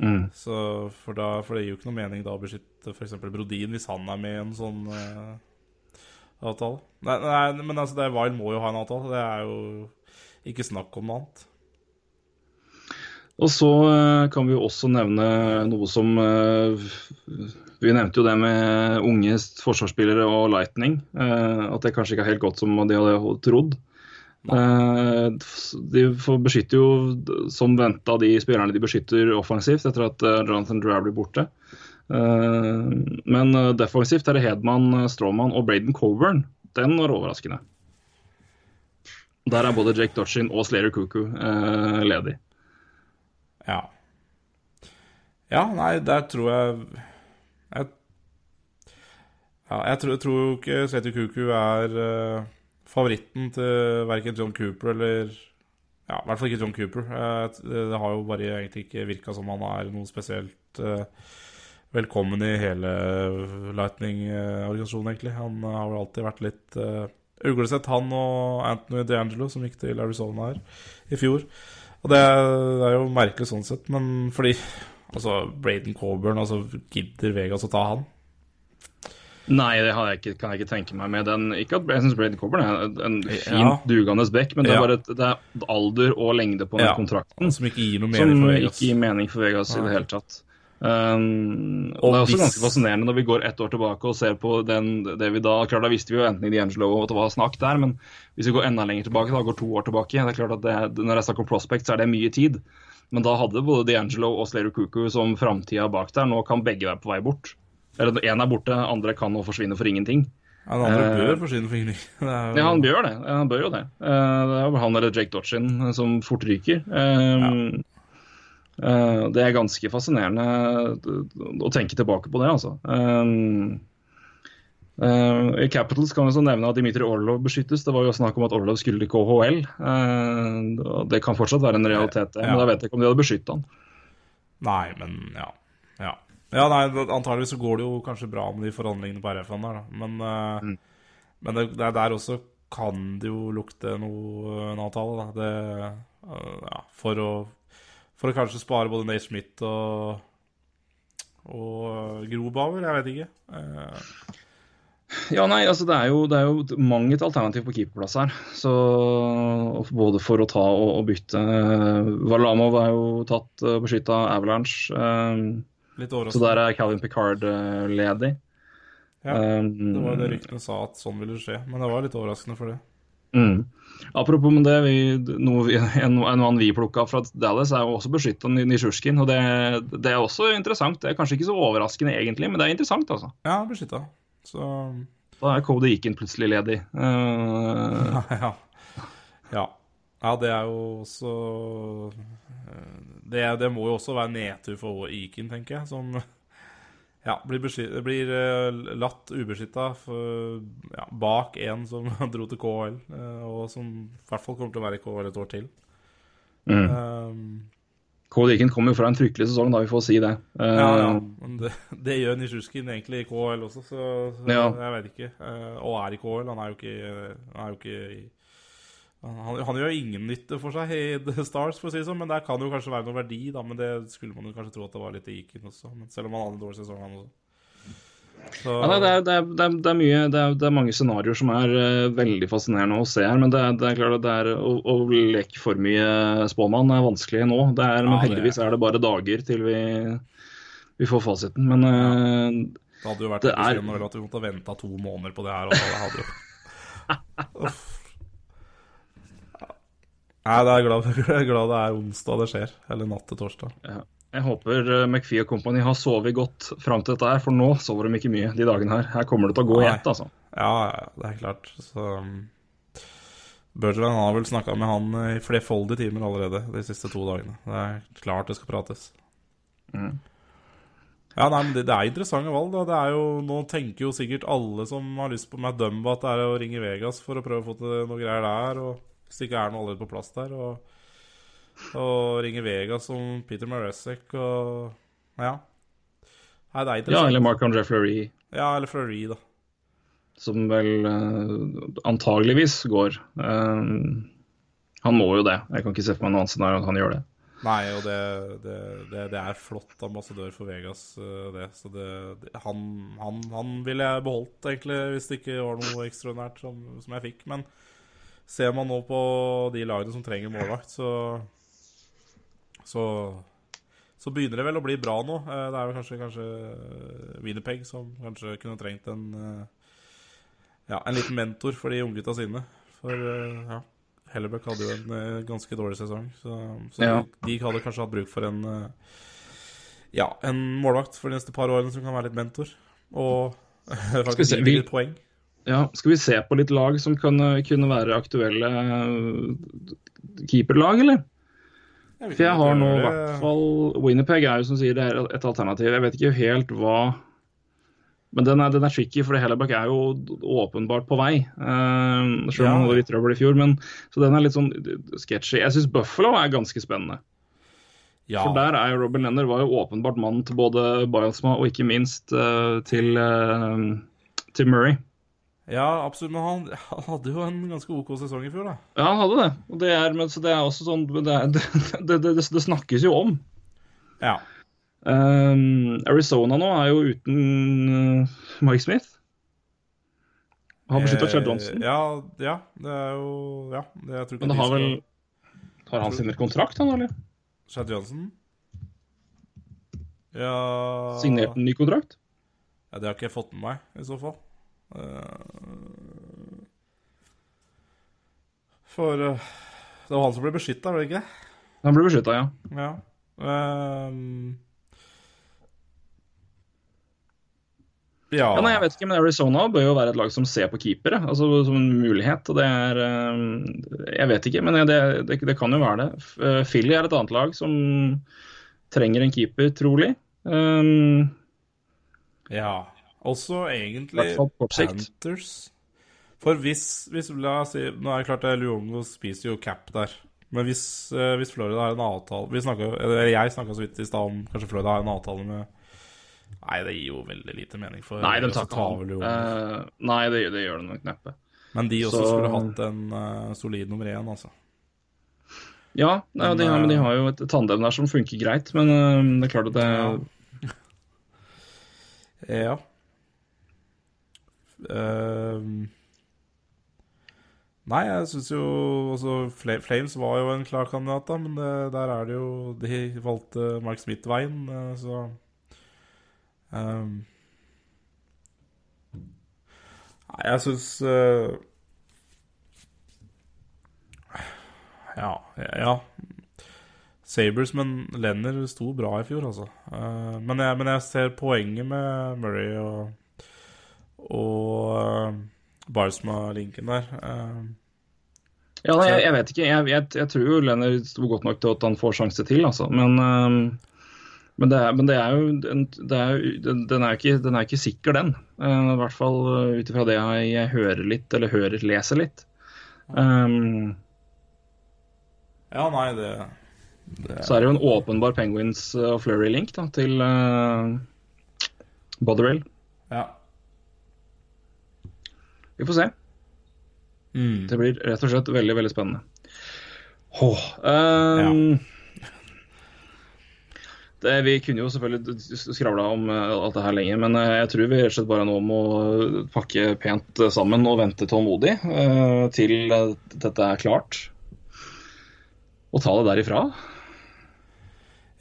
mm. så for, da, for det gir jo ikke noe mening da å beskytte f.eks. Brodin hvis han er med i en sånn uh, avtale. Nei, nei, men altså, det er, Wild må jo ha en avtale. Det er jo ikke snakk om noe annet. Og så eh, kan vi jo også nevne noe som eh, Vi nevnte jo det med unge forsvarsspillere og Lightning. At det kanskje ikke er helt godt som de hadde trodd. Eh, De får beskytter jo som venta de spillerne de beskytter offensivt etter at eh, Jonathan Drew blir borte. Eh, Men defensivt er det Hedman, Strawman og Braden Coburn. Den var overraskende. Der er både Jake Dodgin og Slayer Cuckoo eh, ledig. Ja. Ja, nei, der tror jeg Jeg, ja, jeg tror, jeg tror ikke Slayer Kuku er eh, favoritten til verken John Cooper eller Ja, i hvert fall ikke John Cooper. Eh, det har jo bare egentlig ikke virka som han er noe spesielt eh, velkommen i hele Lightning-organisasjonen, egentlig. Han har vel alltid vært litt uglesett, han og Anthony DeAngelo, som gikk til Arizona her i fjor. Og det er jo merkelig sånn sett, men fordi altså Braden Coburn, altså gidder Vegas å ta han? Nei, det jeg ikke, kan jeg ikke tenke meg med den. Ikke at jeg syns Braden Coburn er en fin, Ja. dugende back, men det er Ja. bare et, det er alder og lengde på den Ja, kontrakten Som ikke gir noe som mening for Vegas. ikke gir mening for Vegas i det hele tatt. Um, og, Og Det er også hvis- ganske fascinerende når vi går ett år tilbake og ser på den, det vi da Klart da visste vi jo enten i D'Angelo at det var snakk der, men hvis vi går enda lenger tilbake, da går to år tilbake det er klart at det, Når det er snakk om prospect, så er det mye tid. Men da hadde både D'Angelo og Slater Cuckoo som framtida bak der. Nå kan begge være på vei bort. Eller én er borte, andre kan nå forsvinne for ingenting. Ja, den andre Eh, bør forsvinne for ingenting. Det jo- Ja, han bør det. Han bør jo det. Eh, Det er jo han eller Jake Dodgin som fort ryker. Eh, eh, Det er ganske fascinerende å tenke tilbake på det, altså. Eh, eh, I Capitals kan vi så nevne at Dimitri Orlov beskyttes. Det var jo snakk om at Orlov skulle til KHL. Eh, Det kan fortsatt være en realitet. Men da vet jeg ikke om de hadde beskytta han. Nei, men ja. Ja, ja nei, antageligvis så går det jo kanskje bra med de forhandlingene på RF-en der, da. Men, eh, Mm. men det, det er der også kan det jo lukte noe, en avtale, da. Det, eh, ja, for å For å kanskje spare både Nate Smith og og Grobauer, jeg vet ikke. Eh, Ja, nei, altså det er jo, det er jo mange et alternativ på keeperplass her. Så Både for å ta og, og bytte. Valamov er jo tatt og beskytta av Avalanche. Så der er Calvin Picard eh, ledig. Ja, Um, det var jo det ryktene sa at sånn ville skje, men det var litt overraskende for det. Mm. Apropos med det, vi, noe en, en annen vi plukka fra Dallas, er jo også beskytta Nisjurskin. Og det, det er også interessant. Det er kanskje ikke så overraskende egentlig, men det er interessant, altså. Ja, beskytta. Så Da er Cody Eakin plutselig ledig. Uh... ja. ja. Ja, det er jo også eh, det, det må jo også være nedtur for Iken, tenker jeg, som ja, blir, blir eh, latt ubeskytta ja, bak en som dro til KHL, eh, og som i hvert fall kommer til å være i KL et år til. mm. Um, Cody Eakin kommer jo fra en fryktelig sesong, da vi får si det. Uh, ja, ja, men det, det gjør Nisjuskin egentlig i KL også, så, så Ja. jeg vet ikke. Uh, og er i KL. Han er jo ikke, han er jo ikke i han, han gjør ingen nytte for seg i The Stars, for å si det sånn, men der kan det jo kanskje være noe verdi, da. Men det skulle man jo kanskje tro at det var litt i Iken også. Men selv om han hadde en dårlig sesong, han også. Så, Ja, det, er, det, er, det, er, det er mye Det er, mange scenarioer som er uh, veldig fascinerende å se her. Men det, er- det klart at det er å, å leke for mye spåmann er vanskelig nå. Det er, men Ja, heldigvis er det bare dager til vi, vi får fasiten. Men eh, det hadde jo vært det er- at vi måtte vente to måneder på det her. Og Det hadde jo. Nei, det er glad, glad det er onsdag det skjer. Eller natt til torsdag. jeg håper McFie og Company har sovet godt fram til dette her, for nå sover de ikke mye de dagene her. Her kommer det til å gå i ett, altså. Ja, ja, det er klart. Så um, Bergevin har vel snakka med han eh, i flerfoldige timer allerede de siste to dagene. Det er klart det skal prates. Mm. Ja, nei, men det, det er interessante valg. da Det er jo, Nå tenker jo sikkert alle som har lyst på Matt Dumba, at det er å ringe Vegas for å prøve å få til noe greier der. Og Hvis det ikke er noe allerede på plass der. Og, og ringer Vegas som Peter Maresek og Ja. Nei, det er Ja, eller Marc-André Fleury, Ja, eller Fleury, da. som vel uh, antageligvis går. Eh, han må jo det. Jeg kan ikke se for meg noe annet scenario at han gjør det. Nei, og det, det, det, det er flott ambassadør for Vegas, eh, det. Så han, han, han ville jeg beholdt, egentlig, hvis det ikke var noe ekstraordinært som, som jeg fikk. Men ser man nå på de lagene som trenger målvakt, så så, så begynner det vel å bli bra nå. Eh, Det er vel kanskje, kanskje Winnipeg som kanskje kunne trengt en eh, Ja, en liten mentor for de unggutta sine. For eh, ja, Hellebuck hadde jo en eh, ganske dårlig sesong, så, så Ja. de, de hadde kanskje hatt bruk for en eh, Ja, en målvakt for de neste par årene som kan være litt mentor. Og faktisk litt poeng. Ja, Skal vi se på litt lag som kunne, kunne være aktuelle eh, keeperlag, eller? For jeg har nå i hvert fall Winnerpeg er jo som sier det er et alternativ. Jeg vet ikke helt hva Men den er, den er tricky, for Hellebuck er jo åpenbart på vei. Uh, selv om han hadde litt trøbbel i fjor. Men, så den er litt sånn sketchy. Jeg syns Buffalo er ganske spennende. Ja. For der er jo Robin Lenner var jo åpenbart mannen til både Bielsma og ikke minst uh, til, uh, til Murray. Ja, absolutt. Men han, han hadde jo en ganske OK sesong i fjor, da. Ja, han hadde det. Og det er, men, så det er også sånn Det, er, det, det, det, det snakkes jo om. Ja. Um, Arizona nå er jo uten uh, Mike Smith. Har beskytta Chad Johnson. Eh, ja, ja, det er jo Ja, det, jeg tror ikke Men det har vel Har han signert kontrakt, han, eller? Chad Johnson? Ja Signert en ny kontrakt? Ja, Det har ikke jeg fått med meg, i så fall. Eh, For eh, det var han som ble beskytta, var det ikke? Han ble beskytta, ja. Ja. Um... ja. ja. Nei, jeg vet ikke, men Arizona bør jo være et lag som ser på keepere, altså som en mulighet. Og det er Jeg vet ikke, men det, det, det kan jo være det. Philly er et annet lag som trenger en keeper, trolig. Um, Ja. Også egentlig. Panthers. For hvis, hvis La oss si Nå er det klart at Luongo spiser jo cap der. Men hvis, eh, hvis Florida har en avtale vi snakket, eller Jeg snakka så vidt i stad om kanskje Florida har en avtale med Nei, det gir jo veldig lite mening. For nei, de tar ikke han. Luongo. Uh, nei, det, det gjør det nok neppe. Men de også så- skulle hatt en uh, solid nummer én, altså. Ja, nei, Men, de, har, men de har jo et tandem der som funker greit, men uh, det er klart at det Ja. Ja. Ehm. nei, jeg syns jo altså, Flames var jo en klar kandidat, da, men det, der er det jo De valgte Mark Smith-veien, eh, så ehm. Nei, jeg syns Ja. Ja. Sabres, men Lenner sto bra i fjor, altså. Uh, men, jeg, men jeg ser poenget med Murray og, og uh, Barsma-linken der. Eh, Ja, nei, jeg, jeg vet ikke. Jeg, jeg, jeg tror jo Lenner sto godt nok til at han får sjanse til, altså. Men, øhm, men, det, er, men det er jo det er, jo- den, den, er ikke, den er ikke sikker, den. Eh, I hvert fall ut ifra det jeg, hører litt, eller hører, leser litt. Um, ja, nei, det, det så er det jo en åpenbar Penguins og Flurry-link til uh, Botherell. Ja. Vi får se. Mm. Det blir rett og slett veldig, veldig spennende. Åh, ja. det, vi kunne jo selvfølgelig skravla om eh, alt det her lenge, men eh, jeg tror vi rett og slett bare nå må pakke pent eh, sammen og vente tålmodig uh, til eh, dette er klart. Og ta det derifra.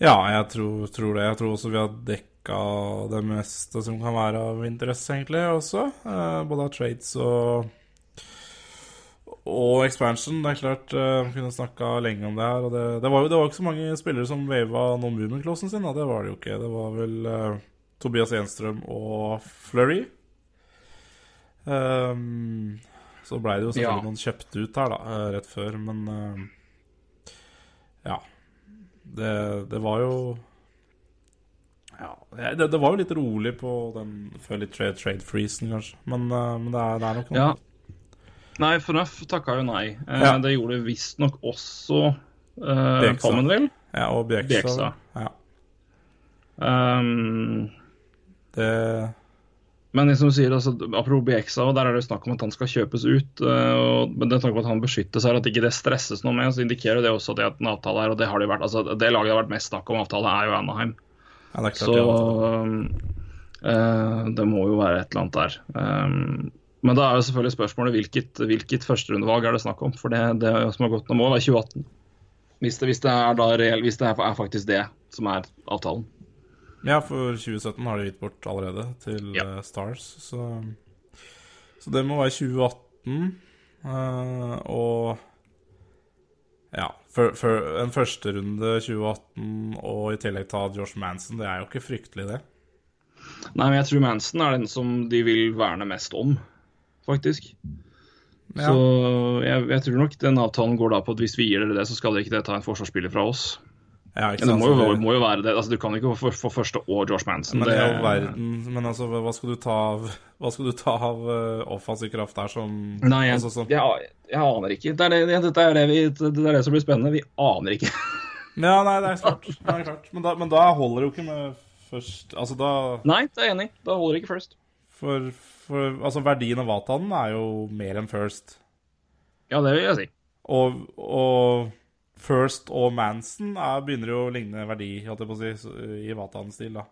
Ja, jeg tror, tror det. Jeg tror også vi har dekka det meste som kan være av interesse, egentlig, også. Eh, både av trades og og expansion. Det er klart, uh, vi kunne snakka lenge om det her. Og det, det, var jo det var ikke så mange spillere som wava Noen movement-klossen sin. Da. Det var det jo ikke. Det var vel eh, Tobias Enstrøm og Flurry. Um, så blei det jo selvfølgelig Ja. noen kjøpt ut her, da, eh, rett før, men uh, Ja. Det, det var jo Ja, det, det var jo litt rolig på den før litt trade, trade freezen, kanskje. Men, eh, men det, er, det er nok noe. Ja. Nei, FNUF takka jo nei. Eh, Ja. Det gjorde visstnok også uh, Commonwealth. Ja, og Bjeksa. Bjeksa. Ja. Um, Det Men som du sier, altså, apropos Bjeksa, og der er det jo snakk om at han skal kjøpes ut. og, men det er snakk om at han beskyttes her, at ikke det stresses noe med, så indikerer det også det at en avtale her. og Det har det vært, altså det laget det har vært mest snakk om avtale, er jo Anaheim. Ja, det er klart. Så ja. øhm, øh, det må jo være et eller annet der. Um, men da er jo selvfølgelig spørsmålet hvilket, hvilket førsterundevalg er det snakk om. For det, det som har gått nå, må være 2018. Hvis det, hvis det, er, da reell, hvis det er, er faktisk det som er avtalen. Ja, for 2017 har de gitt bort allerede til Ja. eh, Stars, så Så det må være 2018. Uh, og ja, for, for en førsterunde 2018 og i tillegg ta Josh Manson, det er jo ikke fryktelig, det. Nei, men jeg tror Manson er den som de vil verne mest om, faktisk. Ja. Så jeg, jeg tror nok den avtalen går da på at hvis vi gir dere det, så skal dere ikke det ta en forsvarsspiller fra oss. Ja, det må jo, må jo være det. Altså, du kan ikke få, få første og Josh Manson. Men det, all verden Men altså, hva skal du ta av Hva skal du ta av uh, offensiv kraft der som Nei, jeg, altså, som- jeg, jeg aner ikke. Det er det, det, er det, vi, det er det som blir spennende. Vi aner ikke. Ja, nei, det er klart. Det er klart. Men, da, men da holder det jo ikke med først Altså da Nei, det er jeg enig i. Da holder det ikke first. For, for altså, verdien av Watanen er jo mer enn first. Ja, det vil jeg si. Og, og First og Manson er, begynner jo å ligne verdi, holdt jeg på å si, i Vatan-stil, da.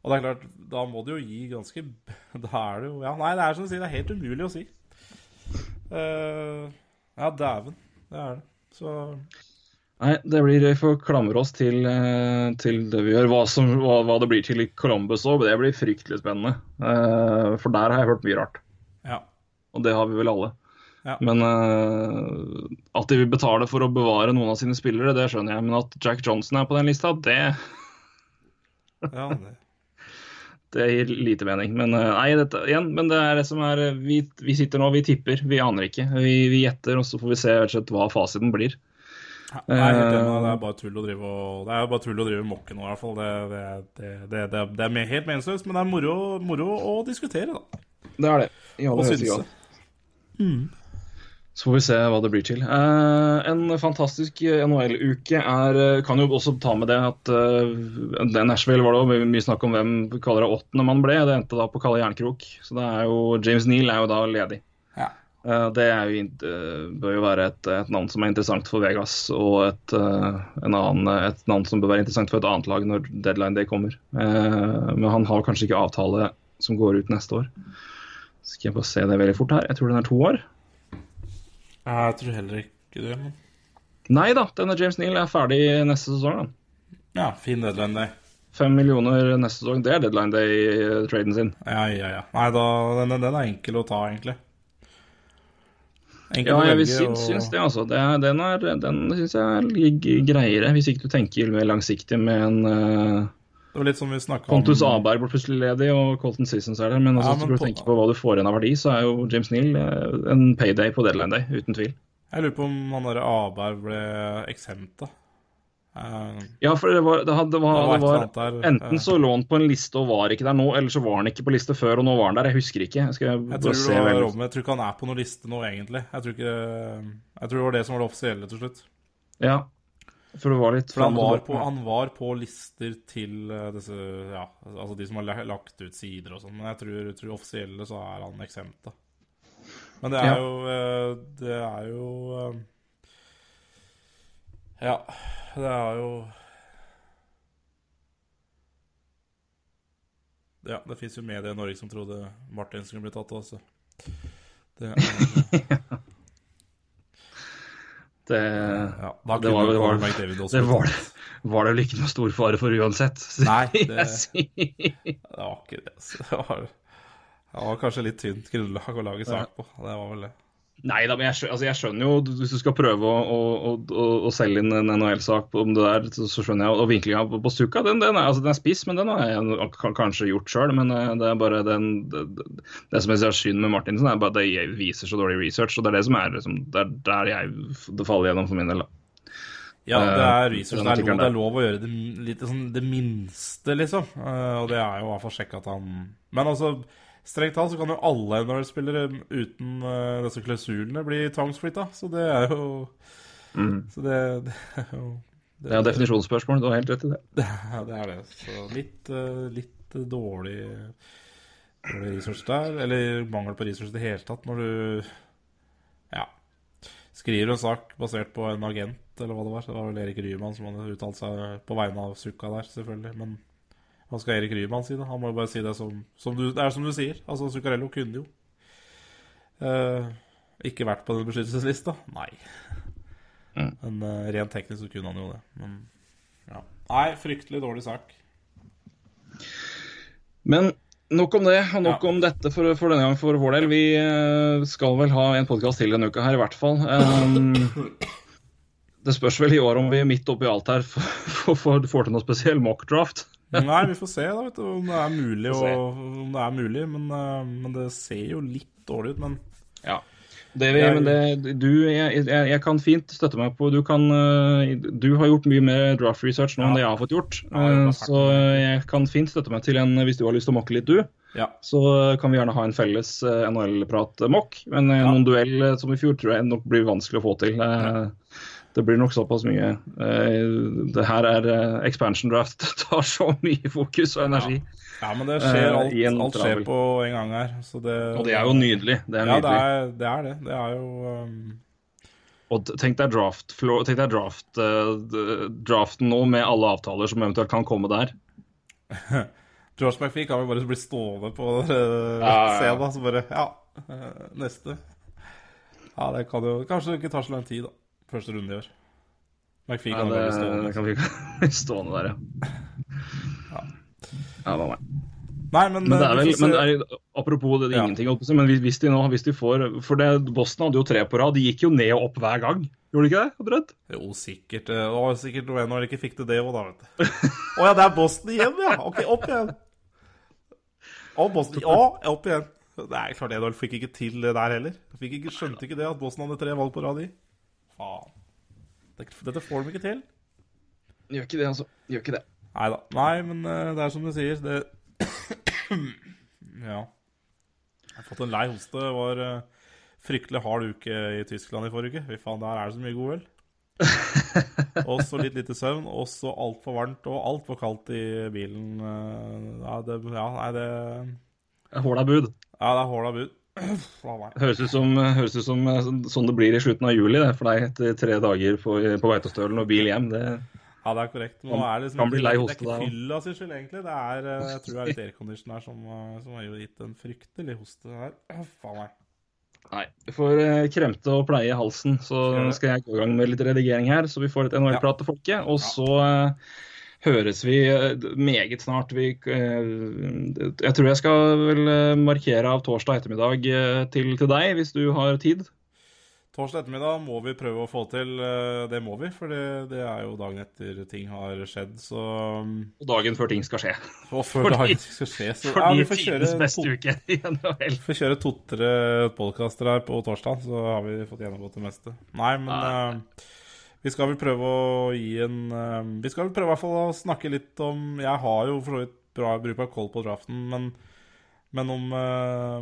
Og det er klart, da må det jo gi ganske Da er det jo Ja, nei, det er som du sier, det er helt umulig å si. Uh, ja, dæven. Det er det. Så Nei, det blir Vi får klamre oss til, eh, til det vi gjør. Hva, som, hva, hva det blir til i Columbus òg, det blir fryktelig spennende. Uh, for der har jeg hørt mye rart. ja. Og det har vi vel alle. Ja. Men uh, at de vil betale for å bevare noen av sine spillere, det skjønner jeg. Men at Jack Johnson er på den lista, det, ja det. det gir lite mening. Men uh, nei, dette, igjen, men det er det som er eh, Vi, vi sitter nå, vi tipper. Vi aner ikke. Vi, vi gjetter, og så får vi se slett hva fasiten blir. Nei, er helt enig, det er bare tull å drive og Det er bare tull å drive mokke nå, i hvert fall. Det, det, det, det, det, det er helt meningsløst, men det er moro, moro å diskutere, da. Det er det. I Og aller høyeste grad. Så får vi se hva det blir til. Eh, en fantastisk NHL-uke er eh, Kan jo også ta med det at uh, Nashville var det mye snakk om hvem kaller det åttende man ble. Det endte da på Kalle Jernkrok. Så det er jo James Neal er jo da ledig. Ja. Eh, det er jo, eh, bør jo være et, et navn som er interessant for Vegas, og et, eh, en annen, et navn som bør være interessant for et annet lag når deadline day kommer. Eh, men han har kanskje ikke avtale som går ut neste år. Skal jeg bare se det veldig fort her. Jeg tror den er to år. Jeg tror heller ikke det, men Nei da, denne James Neal er ferdig neste sesong. Da. Ja, fin deadline day. Fem millioner neste sesong, det er deadline day-traden sin. Ja, ja, ja. Nei, da, den, den er enkel å ta, egentlig. Enkel Ja, jeg vil sy og- syns det, altså. Det er, den er, den syns jeg ligger greiere, hvis ikke du tenker langsiktig med en uh, Det var litt som vi snakka om Pontus Aberg ble plutselig ledig, og Colton Seasons er der. Men, altså, Ja, men skal du på- tenke på hva du får igjen av verdi, så er jo James Neal eh, en payday på deadline day, uten tvil. Jeg lurer på om han derre Aberg ble eksempt, da. Uh, Ja, for det var, det hadde, det var, Det var der, Enten eh. så lå han på en liste og var ikke der nå, eller så var han ikke på liste før og nå var han der. Jeg husker ikke. Jeg skal jeg, tror se var, vel. jeg tror ikke han er på noen liste nå, egentlig. Jeg tror, ikke, jeg tror det var det som var det offisielle til slutt. Ja, for det var litt For han var, på, han var på lister til eh, disse Ja, altså de som har lagt ut sider og sånn, men jeg tror, tror offisielle så er han eksempt, da. Men det er Ja. jo eh, Det er jo eh, Ja, det er jo Ja, det fins jo medier i Norge som trodde Martin skulle bli tatt også. Det, er- Det, ja, det var, det var, det var, var det vel ikke noe stor fare for uansett. Nei, det-. Det var ikke det. Det var, det var kanskje litt tynt grunnlag å lage sak på. Det var vel det. Nei da, men jeg, skjø- altså, jeg skjønner jo Hvis du skal prøve å, å, å, å selge inn en NHL-sak om det der, så, skjønner jeg Og vinklinga på, på Stuka, den, den, er, altså, den er spiss, men den har jeg kanskje gjort sjøl. Men eh, det er bare den Det, det, som jeg ser synd med Martinsen, er bare at det viser så dårlig research. Og det er det som er liksom, Det er der jeg det faller gjennom for min del. da. Ja, det er Eh, research. Det er, lov, det er lov å gjøre det, sånn, det minste, liksom. Eh, og det er jo i hvert fall sjekke at han Men altså, strengt talt så kan jo alle NHL-spillere uten uh, disse klausulene bli tvangsflytta. Så det er jo Så det, det er jo Det er definisjonsspørsmål, du har helt rett i det. Ja, det er det. Så litt, uh, litt dårlig, dårlig research der. Eller mangel på research i det hele tatt, når du ja, skriver en sak basert på en agent, eller hva det var. Det var vel Erik Ryman som hadde uttalt seg på vegne av Sukka der, selvfølgelig. Men hva skal Erik Ryman si, da? Han må jo bare si det som, som du, det er som du sier. Altså, Zuccarello kunne jo uh, ikke vært på den beskyttelseslista. Nei. Mm. Men uh, rent teknisk så kunne han jo det. Men ja. Nei, fryktelig dårlig sak. Men nok om det, og nok Ja. om dette for, for denne gang for vår del. Vi uh, skal vel ha en podkast til denne uka her, i hvert fall. Um, det spørs vel i år om vi midt oppi alt her får, til noe spesiell mock-draft. Nei, vi får se da, vet du, om det er mulig. Og, om det er mulig men, eh, men det ser jo litt dårlig ut. Men Ja. Det men det, du, jeg, jeg, jeg kan fint støtte meg på Du, kan, eh, du har gjort mye mer draft research nå Ja. enn det jeg har fått gjort. Ja, Eh, så jeg kan fint støtte meg til en Hvis du har lyst til å mokke litt, du. ja. Så kan vi gjerne ha en felles NHL-prat-mock. Men Ja. noen duell som i fjor tror jeg nok blir vanskelig å få til. Det blir nok såpass mye. Eh, det her er eh, expansion draft. Det tar så mye fokus og energi. Ja, men det skjer Eh, alt, alt skjer på en gang her. Så det, Og det er jo nydelig. Det er Ja, det nydelig. er det. Er det. det er jo um, Og tenk deg, draft, tenk deg draft, uh, draften nå med alle avtaler som eventuelt kan komme der. George McFee kan jo bare bli stående på uh, Ja, ja, ja. scenen, så bare Ja, neste. Ja, det kan jo Kanskje det ikke tar så lang tid, da. Første runde i år. McPhee kan bli det, stående. kan bli stående der, ja. Ja, meg. Nei, men, Men det eh, er vel, får men er, apropos det, det er Ja. ingenting, å men hvis, hvis de nå hvis de får For det, Boston hadde jo tre på rad. De gikk jo ned og opp hver gang. Gjorde de ikke det? Oddredd? Jo, sikkert. eh, Det var sikkert noe når de ikke fikk til det òg, da, vet du. Å ja, det er Boston igjen, ja. Ok, opp igjen. Å, Boston. Ja, opp igjen. Det er klart Edvard fikk ikke til det der heller. Fikk ikke, skjønte ikke det at Boston hadde tre valg på rad i. Faen. Dette får de ikke til. Gjør ikke det, altså. Gjør ikke det. Nei da. Nei, men eh, det er som du sier, det Ja. Jeg har fått en lei hoste. Det var eh, fryktelig hard uke i Tyskland i forrige uke. Fy faen, der er det så mye god øl. Og så litt lite søvn, og så altfor varmt og altfor kaldt i bilen. eh, Ja, det Ja, nei, det Håla bud. Ja, det er hål av bud. Høres ut som, høres ut som eh, sånn det blir i slutten av juli det, for deg etter tre dager på, på Beitostølen og bil hjem. Det, Ja, det er korrekt. Nå er det liksom kan bli lei det er ikke fylla sin skyld, egentlig. Det er, eh, jeg tror det er litt aircondition her som, eh, som har jo gitt en fryktelig hoste her. Faen meg. nei, eh, kremte og pleie halsen, så Skal jeg- gå i gang med litt redigering her, så vi får litt NHL-prat til folket. Og så eh, høres vi eh, meget snart. Vi, eh, jeg tror jeg skal vel eh, markere av torsdag ettermiddag til, til deg, hvis du har tid. Torsdag ettermiddag må vi prøve å få til. Det må vi, for det, det er jo dagen etter ting har skjedd, så Og dagen før ting skal skje. Og før Fordi- dagen skal skje, så ja, Fordi vi får kjøre beste to- uke i NHL. Vi får kjøre to-tre podkaster her på torsdag, så har vi fått gjennomgått det meste. Nei, men eh, vi skal vel prøve å gi en eh, Vi skal vel prøve i hvert fall å snakke litt om Jeg har jo for så vidt bra bruk av koll på draften, men men om eh,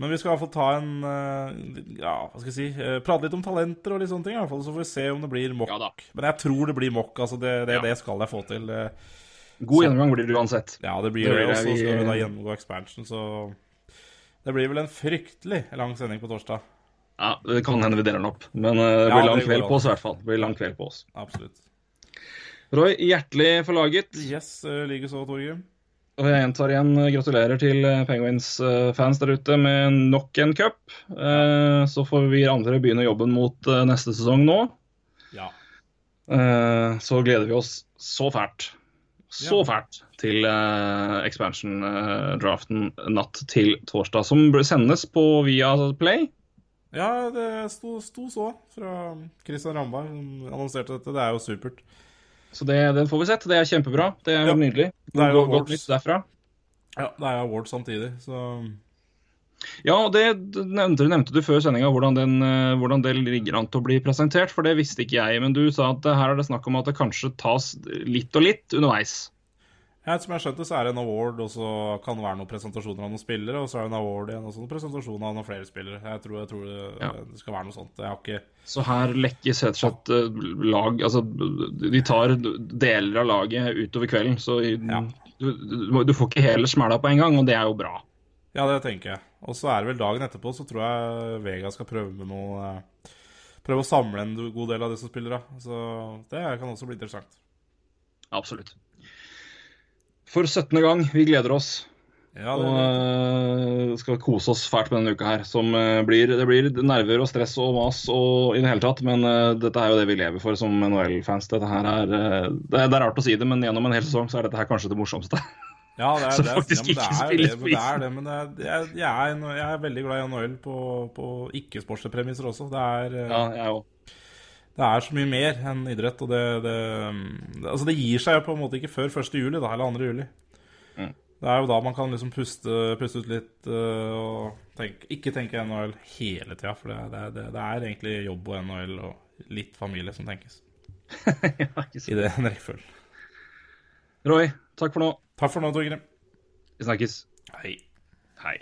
Men vi skal i hvert fall ta en eh, Ja, hva skal jeg si Prate litt om talenter og litt sånne ting, i hvert fall, så får vi se om det blir mokk. Ja men jeg tror det blir mokk. Altså, det, det, Ja. det skal jeg få til. God gjennomgang blir det uansett. ja, det blir Det det. Og så skal vi da gjennomgå expansion, så Det blir vel en fryktelig lang sending på torsdag. Ja, Det kan hende vi deler den opp, men det det Ja, blir lang kveld på oss i hvert fall. Det blir lang kveld på oss. Absolutt. Roy, hjertelig forlaget. Yes, uh, likeså, Torgeir. Og jeg gjentar igjen, eh, gratulerer til eh, Penguins-fans der ute med nok en cup. Eh, Så får vi andre begynne jobben mot eh, neste sesong nå. Ja. Eh, Så gleder vi oss så fælt, så Ja. fælt til eh, expansion-draften natt til torsdag, som sendes på via Play. Ja, det sto, sto så fra Christian Ramberg, som annonserte dette. Det er jo supert. Så det, den får vi sett. Det er kjempebra. Det er Ja. nydelig. Det er jo Godt- nytt derfra. Ja, det er award samtidig, så Ja, og det nevnte, nevnte du før sendinga, hvordan, den, eh, hvordan det ligger an til å bli presentert. For det visste ikke jeg. Men du sa at her er det snakk om at det kanskje tas litt og litt underveis. Ja, Som jeg skjønte, så er det en award, og så kan det være noen presentasjoner av noen spillere, og så er det en award igjen, og så noen presentasjoner av noen flere spillere. Jeg tror, jeg tror det, Ja. det skal være noe sånt. Jeg har ikke Så her lekkes rett og slett eh, lag Altså, de tar deler av laget utover kvelden. Så i- Ja. du, du, du får ikke hele smæla på en gang, og det er jo bra. Ja, det tenker jeg. Og så er det vel dagen etterpå, så tror jeg Vega skal prøve med noe eh, Prøve å samle en god del av disse spillerne. Så det kan også bli interessant. Absolutt. For 17. gang, vi gleder oss. Ja, Og det, eh, skal kose oss fælt med denne uka her. Som uh, blir, det blir nerver og stress og mas og i det hele tatt. Men uh, dette er jo det vi lever for som NHL-fans. Dette her er det, er- rart å si det, men gjennom en hel sesong så er dette her kanskje det morsomste. ja, det er, så det faktisk ja, ikke det er, på men det er det. Men det er, jeg, jeg, er, jeg er veldig glad i NHL på, på ikke-sportslige premisser også. Det er, Ja, jeg òg. Det er så mye mer enn idrett. Og det, det, altså det gir seg jo på en måte ikke før 1. juli, da, eller 2. juli. Mm. Det er jo da man kan liksom puste, puste ut litt eh, og tenke, ikke tenke NHL hele tida. For det, det, det, det er egentlig jobb og NHL og litt familie som tenkes i det rekkefølgen. Roy, takk for nå. Takk for nå, Torgrim. Vi snakkes. Hei. Hei.